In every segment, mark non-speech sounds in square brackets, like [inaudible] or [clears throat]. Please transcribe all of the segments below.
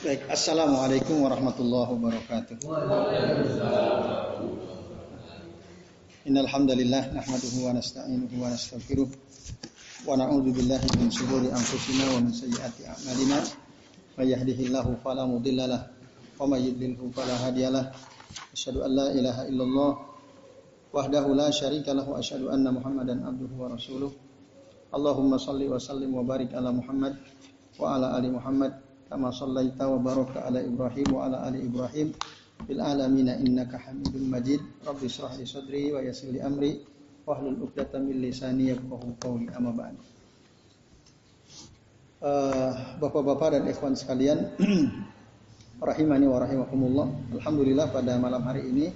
Baik, Assalamualaikum warahmatullahi wabarakatuh. Innal hamdalillah nahmaduhu wa nasta'inuhu wa nastaghfiruh wa na'udzu billahi min shururi anfusina wa min sayyiati a'malina. May yahdihillahu fala mudhillalah wa may yudlilhu fala hadiyalah. Asyhadu an la ilaha illallah wahdahu la syarika lahu asyhadu anna Muhammadan abduhu wa rasuluh. Allahumma salli wa sallim wa barik ala Muhammad wa ala ali Muhammad barakta ala Ibrahim wa ala ali Ibrahim fil alamin innaka Hamidum Majid. Rabbi israh li sadri wa yassir li amri wahlul 'uqdatam min lisani yafqahu qawli amma ba'd. Uh, Bapak-bapak dan ikhwan sekalian, [clears throat] rahimani wa rahimakumullah. Alhamdulillah pada malam hari ini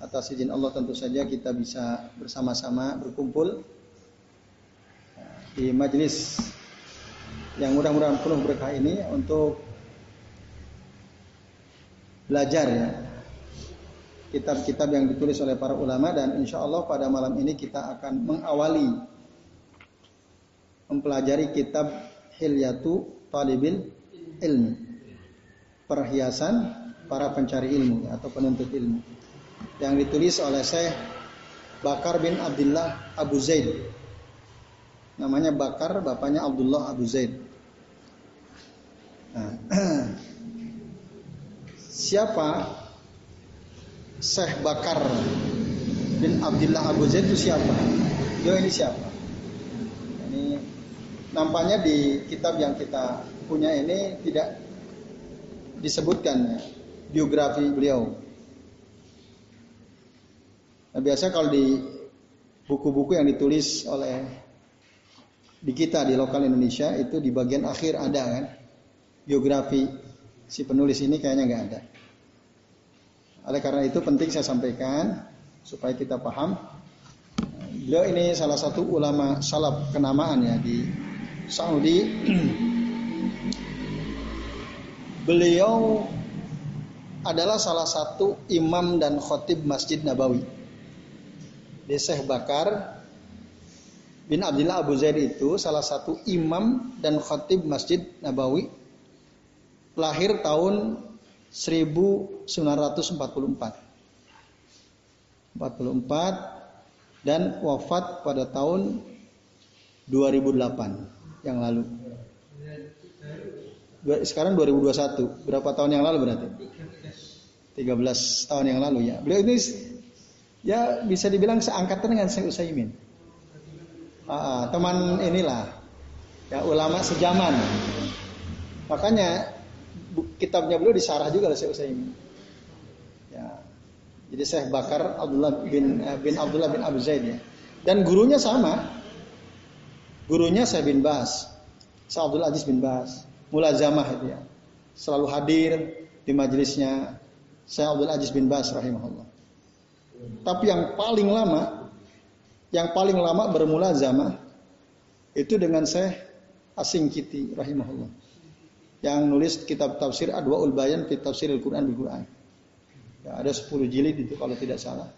atas izin Allah tentu saja kita bisa bersama-sama berkumpul di majelis yang mudah-mudahan penuh berkah ini untuk belajar ya. Kitab-kitab yang ditulis oleh para ulama dan insya Allah pada malam ini kita akan mengawali mempelajari kitab Hilyatu Talibil Ilmi perhiasan para pencari ilmu atau penuntut ilmu yang ditulis oleh Syekh Bakar bin Abdullah Abu Zaid. Namanya Bakar bapaknya Abdullah Abu Zaid [clears throat] Siapa Syekh Bakar bin Abdullah Abu Zaid itu siapa? Dia ini siapa? Ini nampaknya di kitab yang kita punya ini tidak disebutkan ya, biografi beliau. Nah, biasa kalau di buku-buku yang ditulis oleh di kita di lokal Indonesia itu di bagian akhir ada kan biografi si penulis ini kayaknya nggak ada. Oleh karena itu penting saya sampaikan supaya kita paham. Beliau ini salah satu ulama salaf kenamaan ya di Saudi. [clears throat] Beliau adalah salah satu imam dan khotib Masjid Nabawi. Di Bakar bin Abdullah Abu Zaid itu salah satu imam dan khotib Masjid Nabawi lahir tahun 1944. 44 dan wafat pada tahun 2008 yang lalu. Sekarang 2021. Berapa tahun yang lalu berarti? 13 tahun yang lalu ya. Beliau ini ya bisa dibilang seangkatan dengan Syekh Utsaimin. Ah, teman inilah ya ulama sejaman. Makanya kitabnya beliau disarah juga oleh Syekh Utsaimin. Ya. Jadi Syekh Bakar Abdullah bin eh, bin Abdullah bin Abu Zaid ya. Dan gurunya sama. Gurunya Syekh bin Bas. Syekh Abdul Aziz bin Bas. Mulazamah itu ya. Selalu hadir di majelisnya Syekh Abdul Aziz bin Bas rahimahullah. Tapi yang paling lama yang paling lama bermulazamah itu dengan Syekh Asingkiti rahimahullah yang nulis kitab tafsir Adwaul Bayan fi tafsir Al-Quran bil Quran. Ya, ada 10 jilid itu kalau tidak salah.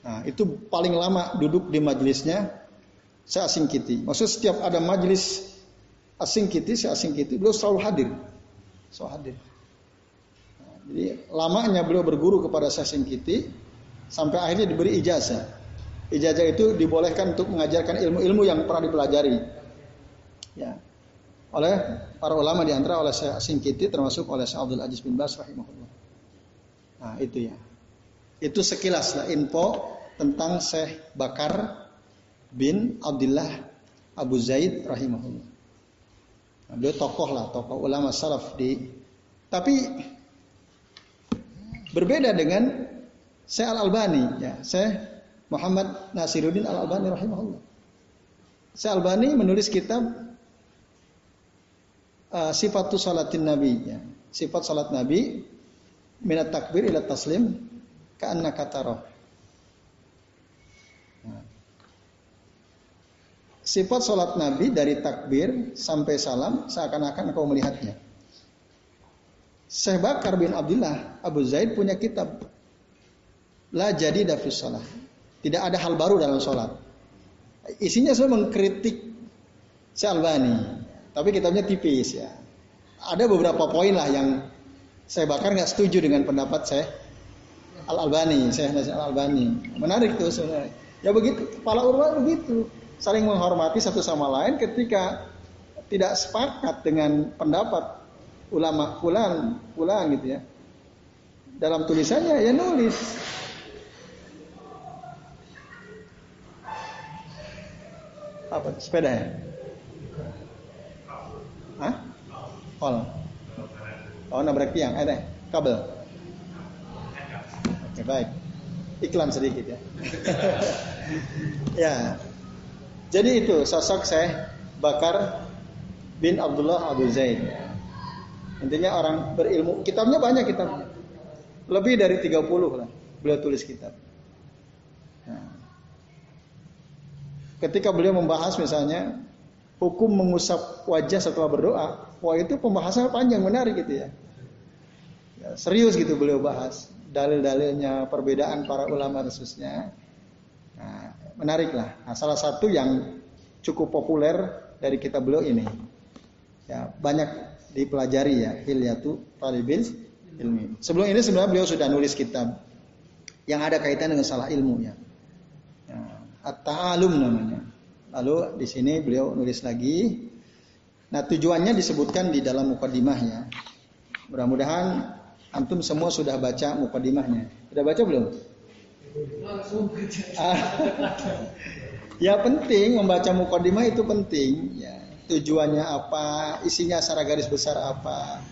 Nah, itu paling lama duduk di majelisnya saya asing kiti. Maksud setiap ada majelis asing kiti, saya asing kiti, beliau selalu hadir. Selalu hadir. Nah, jadi lamanya beliau berguru kepada saya asing kiti sampai akhirnya diberi ijazah. Ijazah itu dibolehkan untuk mengajarkan ilmu-ilmu yang pernah dipelajari. Ya, oleh para ulama di antara oleh Syekh Singkiti termasuk oleh Syekh Abdul Aziz bin Bas rahimahullah. Nah, itu ya. Itu sekilas lah info tentang Syekh Bakar bin Abdullah Abu Zaid rahimahullah. Nah, beliau tokoh lah, tokoh ulama salaf di tapi berbeda dengan Syekh Al-Albani ya, Syekh Muhammad Nasiruddin Al-Albani rahimahullah. Syekh Albani menulis kitab uh, sifatu salatin nabi ya. Sifat salat nabi minat takbir ila taslim ka'anna kataro. Nah. Sifat salat nabi dari takbir sampai salam seakan-akan kau melihatnya. Syekh Bakar bin Abdullah Abu Zaid punya kitab La jadi dafis salat. Tidak ada hal baru dalam sholat. Isinya semua mengkritik Syekh Albani. Tapi kitabnya tipis ya. ada beberapa poin lah yang saya bahkan nggak setuju dengan pendapat saya Al Albani, saya Al Albani. Menarik tuh sebenarnya. Ya begitu, kepala ulama begitu, saling menghormati satu sama lain ketika tidak sepakat dengan pendapat ulama pulang pulang gitu ya. Dalam tulisannya ya nulis. Apa sepeda ya? Hah? Kol. Oh, nabrak tiang, eh, kabel. Oke, baik. Iklan sedikit ya. [laughs] ya. Jadi itu sosok saya Bakar bin Abdullah Abu Zaid. Intinya orang berilmu. Kitabnya banyak kitabnya. Lebih dari 30 lah beliau tulis kitab. Nah. Ketika beliau membahas misalnya hukum mengusap wajah setelah berdoa, wah itu pembahasannya panjang menarik gitu ya. ya serius gitu beliau bahas dalil-dalilnya, perbedaan para ulama khususnya. Nah, menarik lah. Nah, salah satu yang cukup populer dari kitab beliau ini. Ya, banyak dipelajari ya, Hilyatu Talibil Ilmi. Sebelum ini sebenarnya beliau sudah nulis kitab yang ada kaitan dengan salah ilmu ya. ya At-Ta'alum namanya. Lalu di sini beliau nulis lagi. Nah, tujuannya disebutkan di dalam mukadimahnya. Mudah-mudahan Antum semua sudah baca mukadimahnya. Sudah baca belum? Ah. ya penting membaca mukadimah itu penting. Ya. Tujuannya apa? Isinya secara garis besar apa?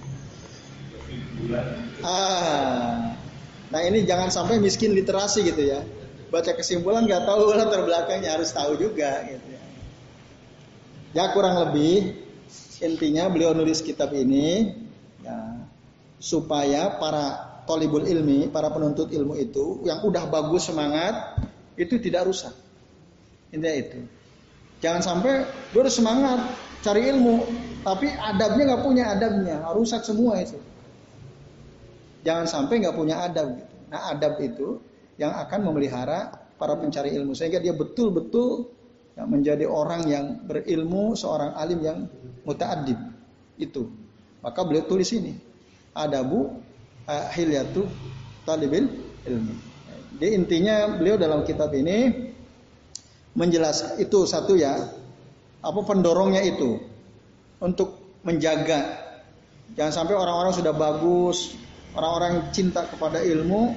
Ah. Nah ini jangan sampai miskin literasi gitu ya. Baca kesimpulan nggak tahu latar belakangnya harus tahu juga gitu ya. Kurang lebih intinya beliau nulis kitab ini ya supaya para tolibul ilmi, para penuntut ilmu itu yang udah bagus semangat itu tidak rusak. Intinya itu. Jangan sampai gue udah semangat cari ilmu, tapi adabnya nggak punya adabnya, rusak semua itu. Jangan sampai nggak punya adab. Gitu. Nah adab itu yang akan memelihara para pencari ilmu sehingga dia betul-betul ya, menjadi orang yang berilmu, seorang alim yang mutaadib itu. Maka beliau tulis ini. Adabu uh, hilyatu talibil ilmi. Jadi intinya beliau dalam kitab ini menjelaskan itu satu ya apa pendorongnya itu? Untuk menjaga. Jangan sampai orang-orang sudah bagus orang-orang cinta kepada ilmu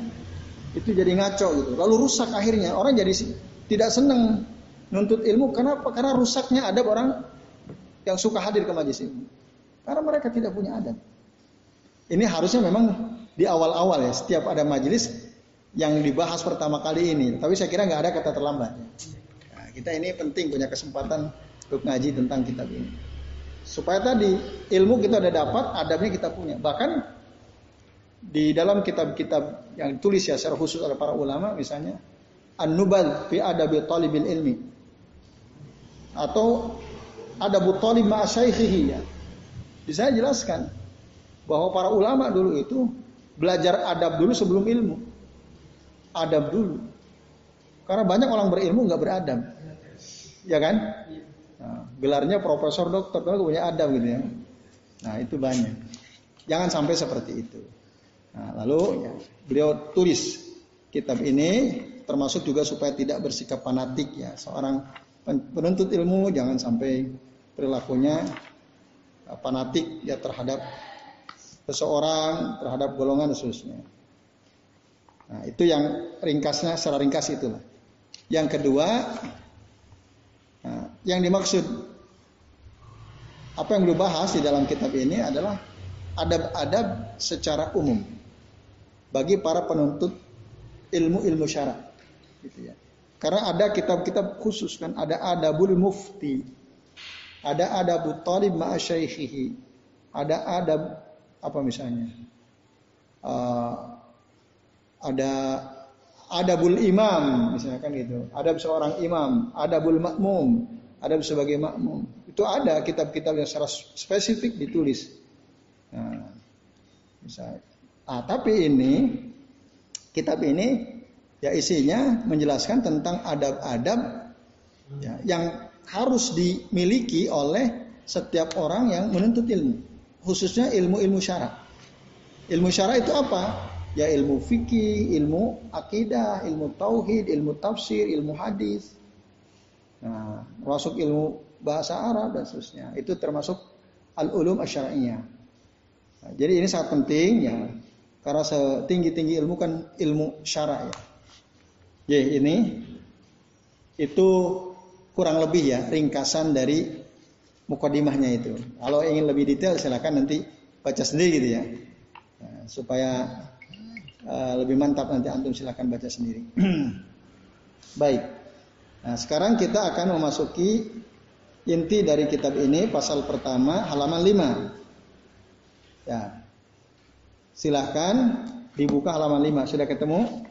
itu jadi ngaco gitu. Lalu rusak akhirnya. Orang jadi tidak senang nuntut ilmu kenapa karena rusaknya adab orang yang suka hadir ke majlis ilmu karena mereka tidak punya adab ini harusnya memang di awal-awal ya, setiap ada majelis yang dibahas pertama kali ini. Tapi saya kira nggak ada kata terlambat. Nah, kita ini penting punya kesempatan untuk ngaji tentang kitab ini. Supaya tadi ilmu kita udah dapat, adabnya kita punya. Bahkan di dalam kitab-kitab yang ditulis ya secara khusus oleh para ulama misalnya An-Nubal fi adabi talibil ilmi atau adabu talib ma'asyaikhihi ya. Bisa jelaskan bahwa para ulama dulu itu belajar adab dulu sebelum ilmu. Adab dulu. Karena banyak orang berilmu nggak beradab. Ya kan? Nah, gelarnya profesor dokter kalau punya adab gitu ya. Nah, itu banyak. Jangan sampai seperti itu. Nah, lalu beliau tulis kitab ini termasuk juga supaya tidak bersikap fanatik ya. Seorang penuntut ilmu jangan sampai perilakunya fanatik ya terhadap seseorang terhadap golongan khususnya. Nah, itu yang ringkasnya secara ringkas itulah. Yang kedua, nah, yang dimaksud apa yang dibahas di dalam kitab ini adalah adab-adab secara umum bagi para penuntut ilmu-ilmu syara. Gitu ya. Karena ada kitab-kitab khusus kan, ada adabul mufti, ada adabul talib ma'asyaikhihi, ada adab apa misalnya? Uh, ada adabul imam misalnya kan gitu. Adab seorang imam adabul makmum adab sebagai makmum. Itu ada kitab-kitab yang secara spesifik ditulis. Nah, misalnya. Ah tapi ini kitab ini ya isinya menjelaskan tentang adab-adab ya, yang harus dimiliki oleh setiap orang yang menuntut ilmu khususnya ilmu-ilmu syara. Ilmu syara itu apa? Ya ilmu fikih, ilmu akidah, ilmu tauhid, ilmu tafsir, ilmu hadis. Nah, termasuk ilmu bahasa Arab dan seterusnya. Itu termasuk al-ulum asyariyah. Nah, jadi ini sangat penting ya. Karena setinggi-tinggi ilmu kan ilmu syara ya. Ya ini itu kurang lebih ya ringkasan dari mukadimahnya itu. Kalau ingin lebih detail silakan nanti baca sendiri gitu ya. Nah, supaya uh, lebih mantap nanti antum silakan baca sendiri. [clears throat] Baik. Nah, sekarang kita akan memasuki inti dari kitab ini pasal pertama halaman 5. Ya. Silahkan dibuka halaman 5. Sudah ketemu?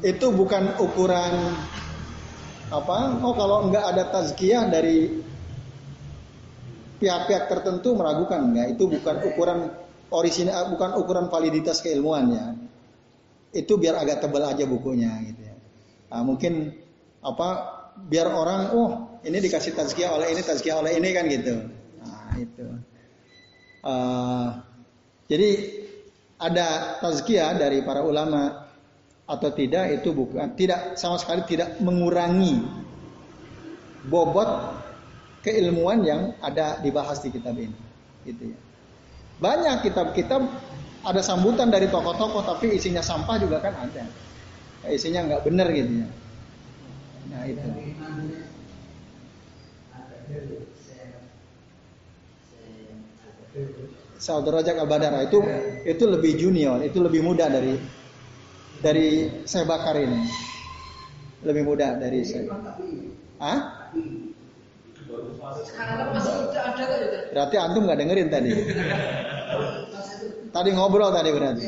itu bukan ukuran apa? Oh, kalau enggak ada tazkiyah dari pihak-pihak tertentu meragukan enggak? Itu bukan ukuran orisinal, bukan ukuran validitas keilmuan ya. Itu biar agak tebal aja bukunya gitu ya. Nah, mungkin apa biar orang oh ini dikasih tazkiyah oleh ini tazkiyah oleh ini kan gitu. Nah, itu. Uh, jadi ada tazkiyah dari para ulama atau tidak itu bukan tidak sama sekali tidak mengurangi bobot keilmuan yang ada dibahas di kitab ini gitu ya banyak kitab-kitab ada sambutan dari tokoh-tokoh tapi isinya sampah juga kan ada isinya nggak benar gitu ya nah itu Saudara Rajak Al-Badara itu itu lebih junior, itu lebih muda dari dari saya bakar ini. Lebih mudah dari saya. Ah? Berarti antum nggak dengerin tadi. Tadi ngobrol tadi berarti.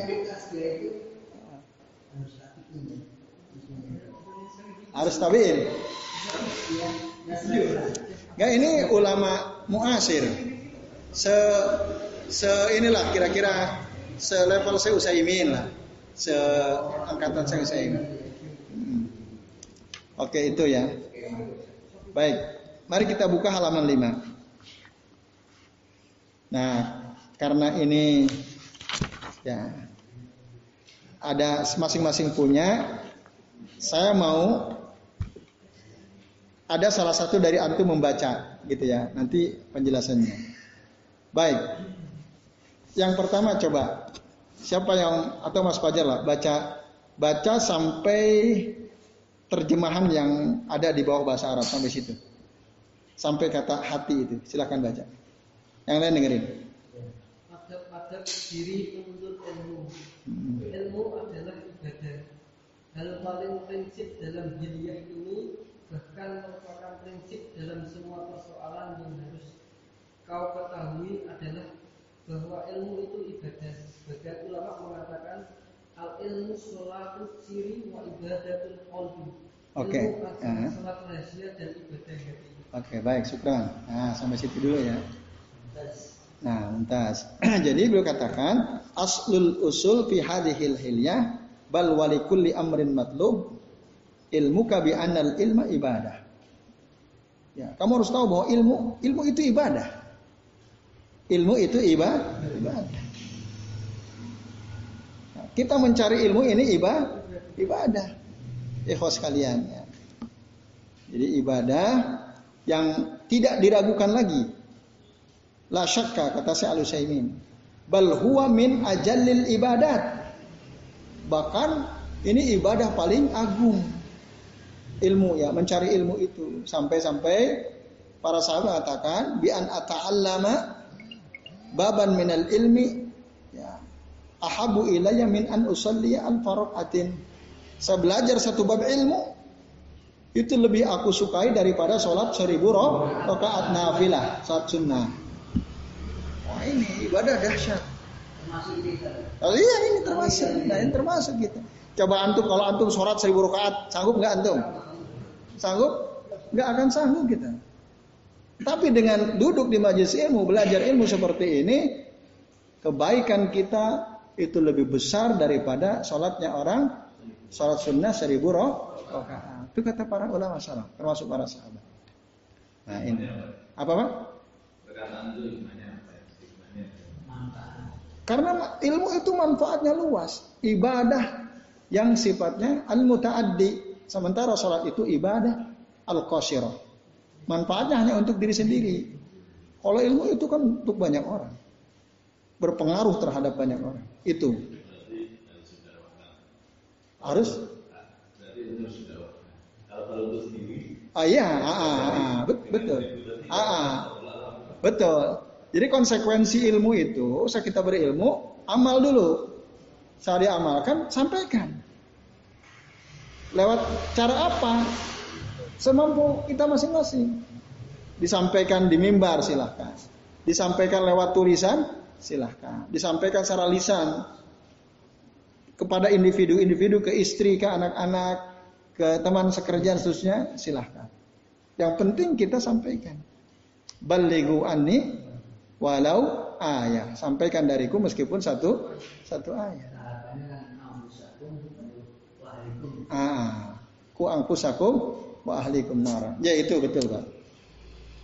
Harus tabiin. Gak ini ulama muasir. Se se inilah kira-kira selevel saya Usaimin lah seangkatan saya saya ini. Hmm. Oke itu ya. Baik, mari kita buka halaman 5. Nah, karena ini ya ada masing-masing punya, saya mau ada salah satu dari antum membaca gitu ya. Nanti penjelasannya. Baik. Yang pertama coba Siapa yang atau Mas Fajar lah baca baca sampai terjemahan yang ada di bawah bahasa Arab sampai situ. Sampai kata hati itu. Silakan baca. Yang lain dengerin. Adab-adab diri menuntut ilmu. Hmm. Ilmu adalah ibadah. Hal paling prinsip dalam hiliyah ini bahkan merupakan prinsip dalam semua persoalan yang harus kau ketahui adalah bahwa ilmu itu ibadah. Sebagian ulama mengatakan al ilmu sholatu siri wa ibadatul qalbi. Oke. Okay. Uh. Salat rahasia dan ibadah hati. Oke, okay, baik, syukran. Nah, sampai situ dulu ya. Nah, muntas. [clears throat] Jadi beliau katakan aslul usul fi hadhil hilyah bal walikulli amrin matlub ilmu bi anal ilma ibadah. Ya, kamu harus tahu bahwa ilmu ilmu itu ibadah. Ilmu itu ibadah. Kita mencari ilmu ini ibadah. Ibadah. Ikhwas kalian ya. Jadi ibadah yang tidak diragukan lagi. La syakka kata si al Bal huwa min ajallil ibadat. Bahkan ini ibadah paling agung. Ilmu ya, mencari ilmu itu sampai-sampai para sahabat katakan bi an ata'allama baban minal ilmi ahabu ilayya min an usalli al faraqatin saya belajar satu bab ilmu itu lebih aku sukai daripada sholat seribu rakaat nafilah saat sunnah Wah ini ibadah dahsyat. Oh iya ini termasuk, nah ini termasuk gitu. Coba antum kalau antum sholat seribu rakaat, sanggup nggak antum? Sanggup? Nggak akan sanggup kita. Tapi dengan duduk di majelis ilmu, belajar ilmu seperti ini, kebaikan kita itu lebih besar daripada sholatnya orang sholat sunnah seribu rakaat. Itu kata para ulama salaf, termasuk para sahabat. Nah ini apa pak? Karena ilmu itu manfaatnya luas. Ibadah yang sifatnya al-muta'addi. Sementara sholat itu ibadah al-qasirah. Manfaatnya hanya untuk diri sendiri. Kalau ilmu itu kan untuk banyak orang. Berpengaruh terhadap banyak orang. Itu. Harus? Ah iya, ah, ah, ah, betul. Ah, ah, betul. Jadi konsekuensi ilmu itu, usah kita berilmu, amal dulu. Saat diamalkan, sampaikan. Lewat cara apa? Semampu kita masing-masing. Disampaikan di mimbar silahkan. Disampaikan lewat tulisan silahkan. Disampaikan secara lisan kepada individu-individu, ke istri, ke anak-anak, ke teman sekerja khususnya silahkan. Yang penting kita sampaikan. Baligu anni walau ayat. Sampaikan dariku meskipun satu satu ayat. Ah, ku angkusakum wa ahlikum nara. Ya itu betul Pak.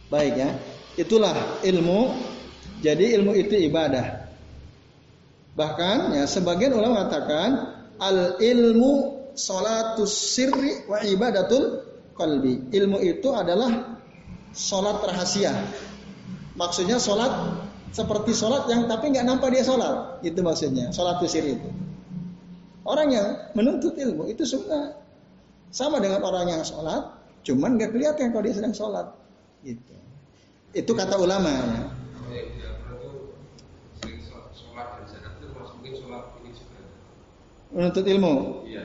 Baik ya. Itulah ilmu. Jadi ilmu itu ibadah. Bahkan ya sebagian ulama mengatakan al ilmu salatus sirri wa ibadatul qalbi. Ilmu itu adalah salat rahasia. Maksudnya sholat seperti sholat yang tapi nggak nampak dia sholat. Itu maksudnya. Sholat usir itu. Orang yang menuntut ilmu itu suka sama dengan orang yang sholat, cuman nggak kelihatan kalau dia sedang sholat. Gitu. Itu kata ulama ya. Menuntut ilmu. Iya.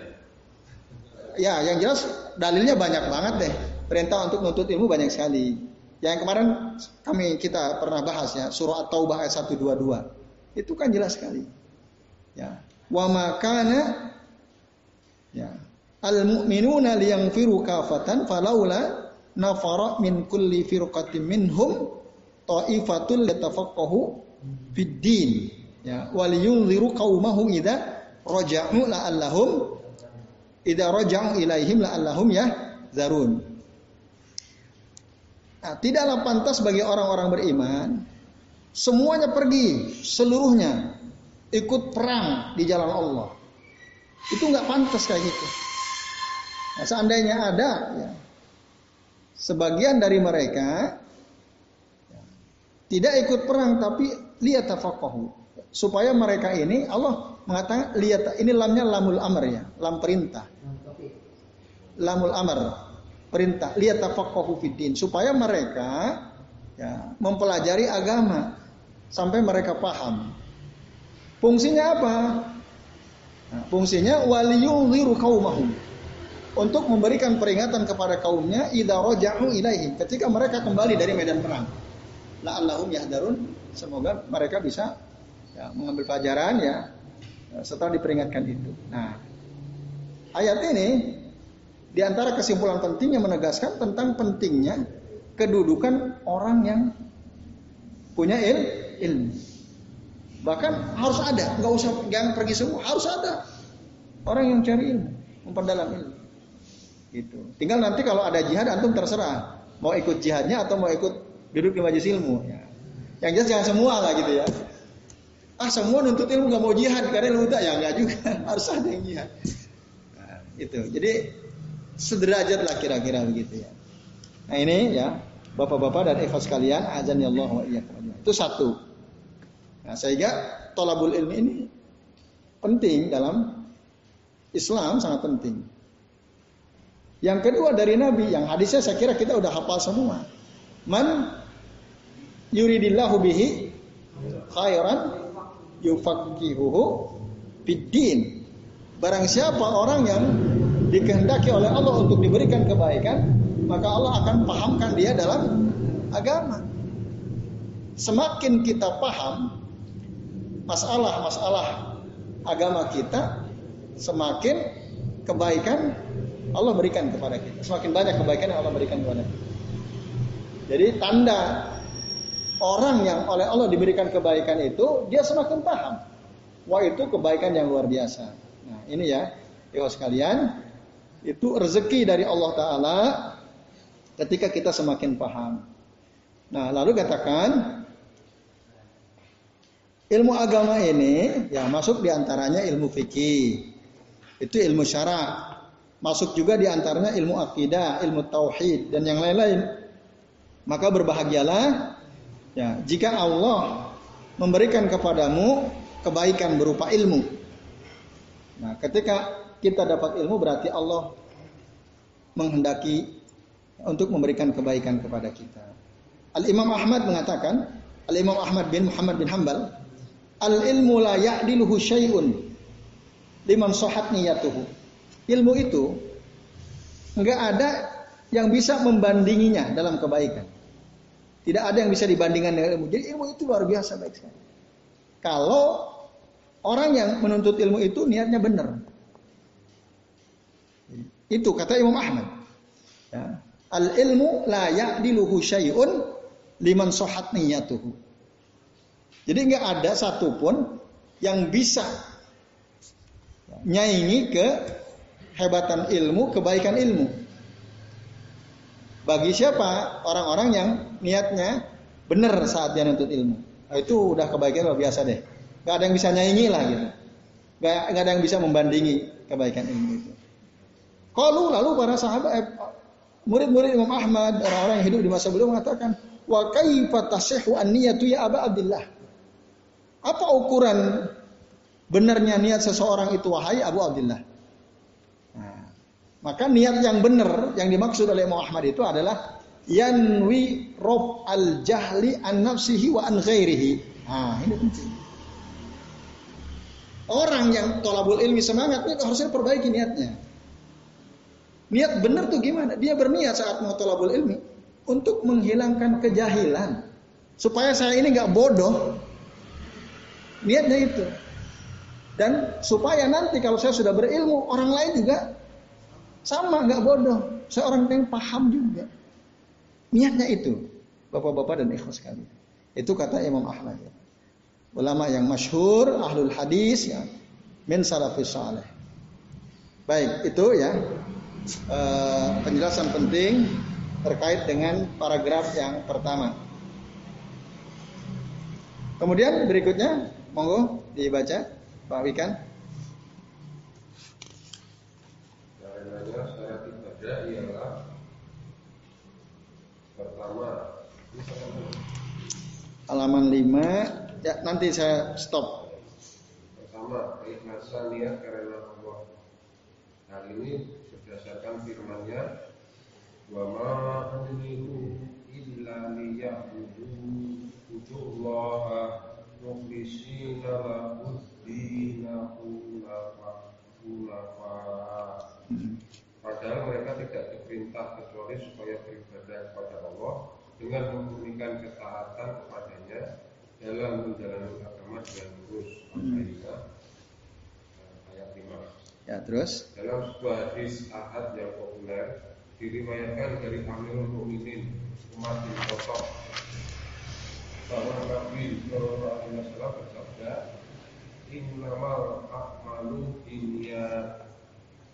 Ya, yang jelas dalilnya banyak banget deh. Perintah untuk menuntut ilmu banyak sekali. Yang kemarin kami kita pernah bahas ya, surah At-Taubah ayat 122. Itu kan jelas sekali. Ya. Wa makana ya. Al mu'minuna liyanfiru kafatan falaula nafara min kulli firqatin minhum ta'ifatul yatafaqahu fid din. Ya, wal yunziru qaumahu idza raja'u la'allahum idza raja'u ilaihim la'allahum ya zarun. Nah, tidaklah pantas bagi orang-orang beriman semuanya pergi seluruhnya ikut perang di jalan Allah. Itu nggak pantas kayak gitu. Nah, seandainya ada ya, sebagian dari mereka tidak ikut perang tapi lihat tafaqahu supaya mereka ini Allah mengatakan lihat ini lamnya lamul amr ya, lam perintah. Lamul amr perintah lihat tafaqahu fiddin supaya mereka ya, mempelajari agama sampai mereka paham. Fungsinya apa? Nah, fungsinya waliyunziru kaumahum untuk memberikan peringatan kepada kaumnya idza raja'u ilaihim ketika mereka kembali dari medan perang. La'allahum yahdarun semoga mereka bisa ya, mengambil pelajaran ya setelah diperingatkan itu. Nah, ayat ini di antara kesimpulan pentingnya menegaskan tentang pentingnya kedudukan orang yang punya il, ilmu. Bahkan harus ada, nggak usah jangan pergi semua, harus ada orang yang cari ilmu, memperdalam ilmu. Gitu. Tinggal nanti kalau ada jihad antum terserah mau ikut jihadnya atau mau ikut duduk di majelis ilmu. Ya. Yang jelas jangan semua lah gitu ya. Ah semua nuntut ilmu nggak mau jihad karena ilmu tak ya nggak juga [laughs] harus ada yang jihad. Nah, itu. Jadi sederajat lah kira-kira begitu ya. Nah ini ya bapak-bapak dan ikhlas sekalian azan ya Allah wa Itu satu. Nah sehingga tolabul ilmi ini penting dalam Islam sangat penting. Yang kedua dari Nabi, yang hadisnya saya kira kita udah hafal semua. Man yuridillahu bihi khairan yufaqihuhu biddin. Barang siapa orang yang dikehendaki oleh Allah untuk diberikan kebaikan, maka Allah akan pahamkan dia dalam agama. semakin kita paham masalah-masalah agama kita, semakin kebaikan Allah berikan kepada kita. Semakin banyak kebaikan yang Allah berikan kepada kita. Jadi tanda orang yang oleh Allah diberikan kebaikan itu, dia semakin paham. Wah itu kebaikan yang luar biasa. Nah ini ya, ya sekalian, itu rezeki dari Allah Ta'ala ketika kita semakin paham. Nah lalu katakan, ilmu agama ini ya masuk di antaranya ilmu fikih. Itu ilmu syara. Masuk juga di antaranya ilmu akidah, ilmu tauhid dan yang lain-lain. Maka berbahagialah ya jika Allah memberikan kepadamu kebaikan berupa ilmu. Nah, ketika kita dapat ilmu berarti Allah menghendaki untuk memberikan kebaikan kepada kita. Al Imam Ahmad mengatakan, Al Imam Ahmad bin Muhammad bin Hambal, al ilmu la ya'diluhu syai'un liman sohat niyatuhu. Ilmu itu enggak ada yang bisa membandinginya dalam kebaikan. Tidak ada yang bisa dibandingkan dengan ilmu. Jadi ilmu itu luar biasa baik sekali. Kalau orang yang menuntut ilmu itu niatnya benar. Itu kata Imam Ahmad. Ya. Al ilmu la ya'diluhu syai'un liman sohat niyatuhu. Jadi nggak ada satupun yang bisa nyaingi ke hebatan ilmu, kebaikan ilmu. Bagi siapa? Orang-orang yang niatnya benar saat dia nuntut ilmu. Nah, itu udah kebaikan luar biasa deh. Gak ada yang bisa nyaingi lah gitu. Gak, gak ada yang bisa membandingi kebaikan ilmu itu. Kalau lalu para sahabat, eh, murid-murid Imam Ahmad, orang-orang yang hidup di masa beliau mengatakan, wa kaifa an-niyatu ya Aba Abdullah. Apa ukuran benarnya niat seseorang itu wahai Abu Abdullah? Nah, maka niat yang benar yang dimaksud oleh Imam Ahmad itu adalah yanwi rob al jahli an nafsihi wa an ghairihi. Nah, ini penting. Orang yang tolabul ilmi semangat ini harusnya perbaiki niatnya. Niat benar tuh gimana? Dia berniat saat mau tolabul ilmi untuk menghilangkan kejahilan. Supaya saya ini nggak bodoh, Niatnya itu. Dan supaya nanti kalau saya sudah berilmu, orang lain juga sama, nggak bodoh. Saya orang yang paham juga. Niatnya itu, bapak-bapak dan ikhlas sekali. Itu kata Imam Ahmad. Ya. Ulama yang masyhur, ahlul hadis, ya, min salafis saleh. Baik, itu ya uh, penjelasan penting terkait dengan paragraf yang pertama. Kemudian berikutnya Monggo dibaca Pak Wikan. Ialah pertama. Halaman 5 ya nanti saya stop. Pertama, keikhlasan niat karena Allah. Hal ini berdasarkan firman-Nya. Wa ma umiru illa liya'budu Allah mukhlisina lahuddina Padahal mereka tidak diperintah kecuali supaya beribadah kepada Allah dengan memurnikan ketaatan kepadanya dalam menjalani agama dengan lurus. Al-Ma'idah ayat 5. Ya, terus dalam sebuah hadis ahad yang populer diriwayatkan dari Amirul Mukminin Umar bin Khattab bahwa Nabi Shallallahu Alaihi Wasallam bersabda, Innamal akmalu dunia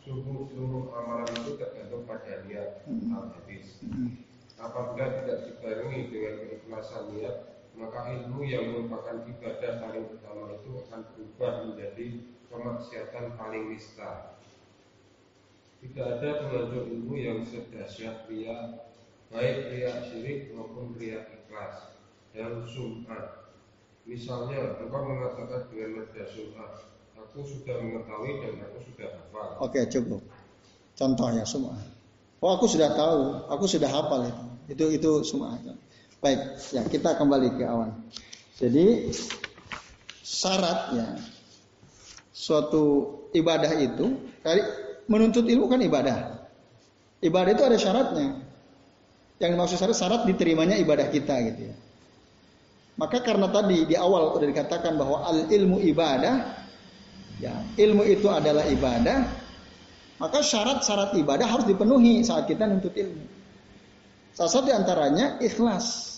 Sungguh seluruh amalan itu tergantung pada niat hmm. al-hadis. Hmm. Apabila tidak dibarengi dengan keikhlasan niat, maka ilmu yang merupakan ibadah paling utama itu akan berubah menjadi kemaksiatan paling nista. Tidak ada pengajar ilmu yang sedahsyat ria, baik ria syirik maupun ria ikhlas dan sum'ah. Misalnya, engkau mengatakan dengan nada sum'ah, aku sudah mengetahui dan aku sudah hafal. Oke, cukup. Contohnya sum'ah. Oh, aku sudah tahu, aku sudah hafal itu. Itu itu sum'ah. Baik, ya kita kembali ke awal. Jadi syaratnya suatu ibadah itu menuntut ilmu kan ibadah. Ibadah itu ada syaratnya. Yang dimaksud syarat syarat diterimanya ibadah kita gitu ya. Maka karena tadi di awal sudah dikatakan bahwa al ilmu ibadah, ya ilmu itu adalah ibadah, maka syarat-syarat ibadah harus dipenuhi saat kita nuntut ilmu. Salah satu antaranya ikhlas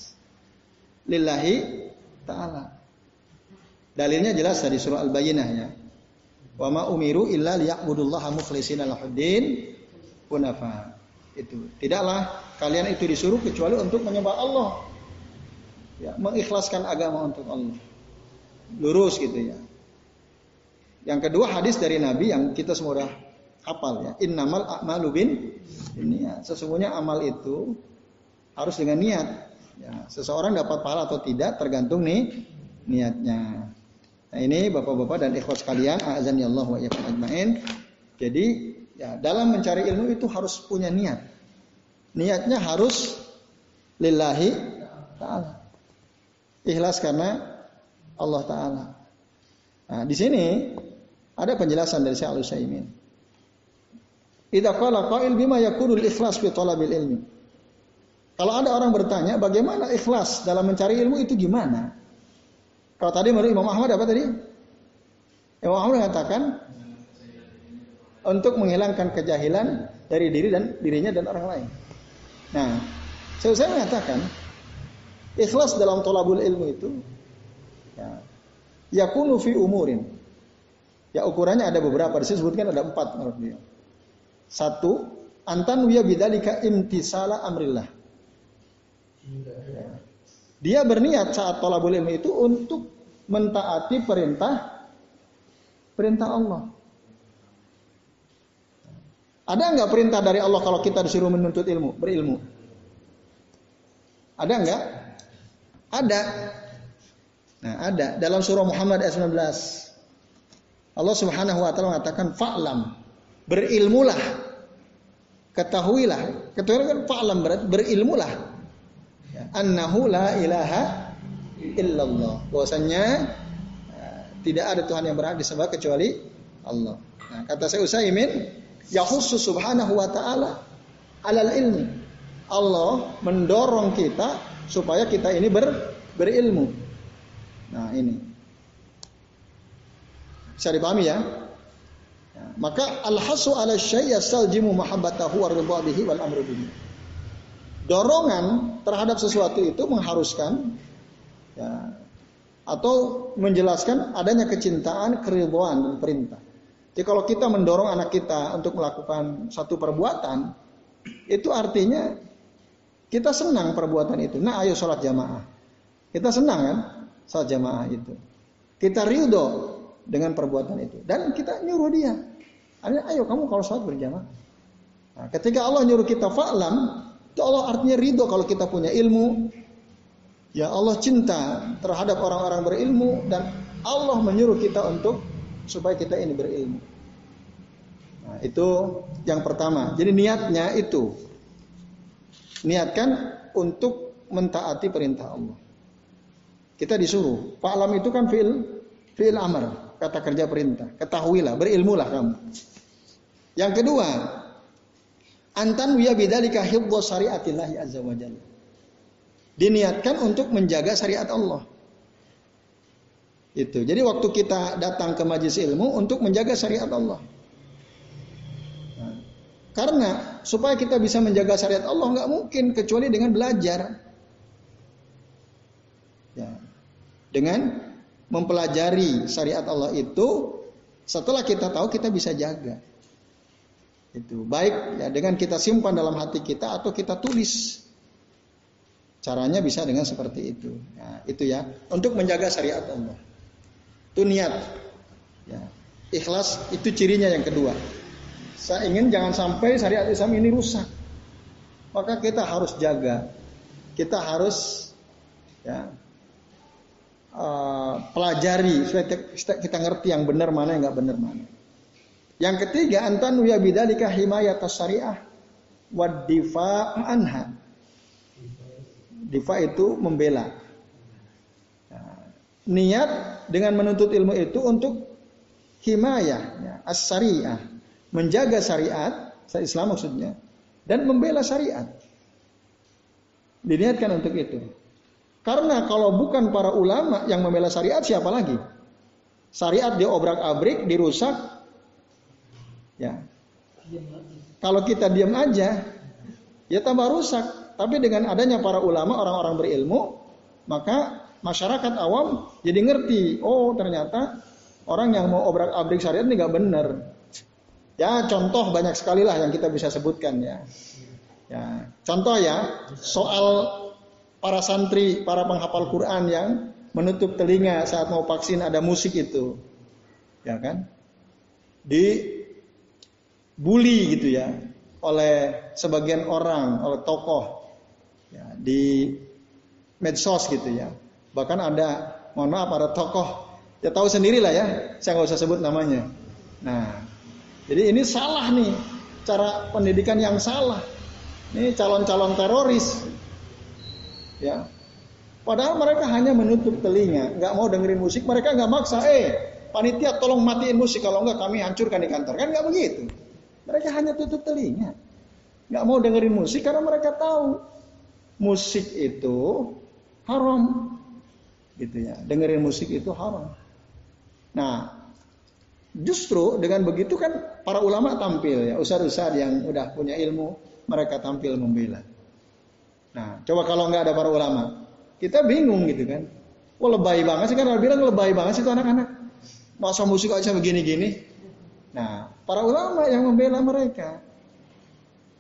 lillahi ta'ala. Dalilnya jelas dari surah Al-Bayyinah ya. Wa ma umiru illa liya'budullaha mukhlishina lahuddin hunafa. Itu. Tidaklah kalian itu disuruh kecuali untuk menyembah Allah ya, mengikhlaskan agama untuk Allah. Lurus gitu ya. Yang kedua hadis dari Nabi yang kita semua udah hafal ya. Innamal a'malu bin ini ya. Sesungguhnya amal itu harus dengan niat. Ya, seseorang dapat pahala atau tidak tergantung nih niatnya. Nah ini bapak-bapak dan ikhwas kalian, azan ya Allah wa ajmain. Jadi ya dalam mencari ilmu itu harus punya niat. Niatnya harus lillahi ta'ala. Ikhlas karena Allah Ta'ala. Nah, di sini ada penjelasan dari Syekh Al-Utsaimin. Idza qala qail bima yakunul ikhlas fi talabil ilmi. Kalau ada orang bertanya bagaimana ikhlas dalam mencari ilmu itu gimana? Kalau tadi menurut Imam Ahmad apa tadi? Imam Ahmad mengatakan untuk menghilangkan kejahilan dari diri dan dirinya dan orang lain. Nah, saya mengatakan Ikhlas dalam tolabul ilmu itu ya, yakunu fi umurin. Ya ukurannya ada beberapa, disebutkan ada empat menurut dia. Satu, antan wiya bidalika imtisala amrillah. Dia berniat saat tolabul ilmu itu untuk mentaati perintah perintah Allah. Ada nggak perintah dari Allah kalau kita disuruh menuntut ilmu, berilmu? Ada nggak? Ada. Nah, ada dalam surah Muhammad ayat 19. Allah Subhanahu wa taala mengatakan fa'lam, berilmulah. Ketahuilah, ketahuilah kan fa'lam berarti berilmulah. Ya, annahu la ilaha illallah. Bahwasanya uh, tidak ada Tuhan yang berhak disembah kecuali Allah. Nah, kata saya Utsaimin, ya khusus subhanahu wa taala alal ilmi. Allah mendorong kita supaya kita ini ber, berilmu. Nah ini bisa dipahami ya. maka al-hasu ala syai' yastaljimu mahabbatahu wa bihi wal amru bihi. Dorongan terhadap sesuatu itu mengharuskan ya, atau menjelaskan adanya kecintaan, keriduan dan perintah. Jadi kalau kita mendorong anak kita untuk melakukan satu perbuatan, itu artinya kita senang perbuatan itu. Nah, ayo sholat jamaah. Kita senang kan sholat jamaah itu. Kita ridho dengan perbuatan itu. Dan kita nyuruh dia. Ayo kamu kalau sholat berjamaah. Nah, ketika Allah nyuruh kita fa'lam, itu Allah artinya ridho kalau kita punya ilmu. Ya Allah cinta terhadap orang-orang berilmu dan Allah menyuruh kita untuk supaya kita ini berilmu. Nah, itu yang pertama. Jadi niatnya itu Niatkan untuk mentaati perintah Allah. Kita disuruh. Fa'lam itu kan fi'il fi'il amr, kata kerja perintah. Ketahuilah, berilmulah kamu. Yang kedua, antan wiya bidzalika hibbu syariatillahi azza wa jalla. Diniatkan untuk menjaga syariat Allah. Itu. Jadi waktu kita datang ke majlis ilmu untuk menjaga syariat Allah. Karena supaya kita bisa menjaga syariat Allah nggak mungkin kecuali dengan belajar. Ya. Dengan mempelajari syariat Allah itu setelah kita tahu kita bisa jaga. Itu baik ya dengan kita simpan dalam hati kita atau kita tulis. Caranya bisa dengan seperti itu. Nah, itu ya untuk menjaga syariat Allah. Itu niat. Ya. Ikhlas itu cirinya yang kedua. Saya ingin jangan sampai syariat Islam ini rusak. Maka kita harus jaga. Kita harus ya uh, pelajari supaya kita ngerti yang benar mana yang nggak benar mana. Yang ketiga antan ya bidalika himayat syariah wad difa anha. Difa itu membela. Nah, niat dengan menuntut ilmu itu untuk himayah, ya, as-syariah, menjaga syariat, Islam maksudnya, dan membela syariat. Diniatkan untuk itu. Karena kalau bukan para ulama yang membela syariat siapa lagi? Syariat diobrak-abrik, dirusak. Ya. Kalau kita diam aja, ya tambah rusak. Tapi dengan adanya para ulama, orang-orang berilmu, maka masyarakat awam jadi ngerti, oh ternyata orang yang mau obrak-abrik syariat ini nggak benar. Ya contoh banyak sekali lah yang kita bisa sebutkan ya. Ya contoh ya soal para santri, para penghafal Quran yang menutup telinga saat mau vaksin ada musik itu, ya kan? Di bully gitu ya oleh sebagian orang, oleh tokoh ya, di medsos gitu ya. Bahkan ada, mohon maaf, ada tokoh ya tahu sendiri lah ya, saya nggak usah sebut namanya. Nah, jadi ini salah nih cara pendidikan yang salah. Ini calon-calon teroris, ya. Padahal mereka hanya menutup telinga, nggak mau dengerin musik. Mereka nggak maksa, eh panitia tolong matiin musik kalau nggak kami hancurkan di kantor. Kan nggak begitu. Mereka hanya tutup telinga. Nggak mau dengerin musik karena mereka tahu musik itu haram. Gitu ya. Dengerin musik itu haram. Nah, justru dengan begitu kan para ulama tampil ya, ustaz-ustaz yang udah punya ilmu, mereka tampil membela. Nah, coba kalau nggak ada para ulama, kita bingung gitu kan. Wah lebay banget sih kan bilang lebay banget sih itu anak-anak. Masa musik aja begini-gini. Nah, para ulama yang membela mereka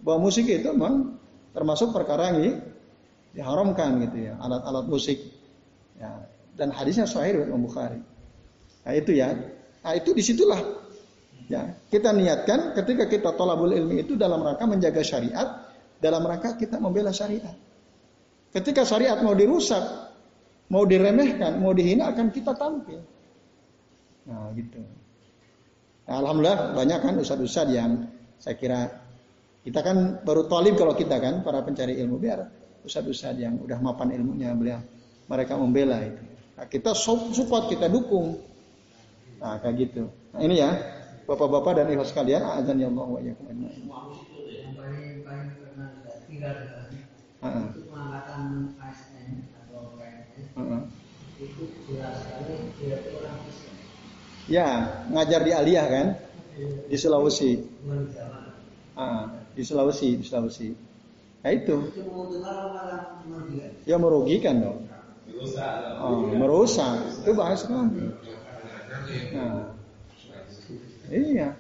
bahwa musik itu memang termasuk perkara yang diharamkan gitu ya, alat-alat musik. Ya, dan hadisnya sahih riwayat Bukhari. Nah, itu ya. Nah, itu di situlah ya kita niatkan ketika kita tolabul ilmi itu dalam rangka menjaga syariat, dalam rangka kita membela syariat. Ketika syariat mau dirusak, mau diremehkan, mau dihina akan kita tampil. Nah, gitu. Nah, Alhamdulillah banyak kan ustadz-ustadz yang saya kira kita kan baru talib kalau kita kan para pencari ilmu biar ustadz-ustadz yang udah mapan ilmunya beliau mereka membela itu. Nah, kita support kita dukung. Nah kayak gitu. Nah ini ya bapak-bapak dan ibu sekalian azan ya Allah wa iyyakum ajma'in. Ya, ngajar di Aliyah kan? Di Sulawesi. Ah, di Sulawesi, di Sulawesi. Nah itu. Ya merugikan dong. Oh, merusak. Itu bahas kan. Nah, iya.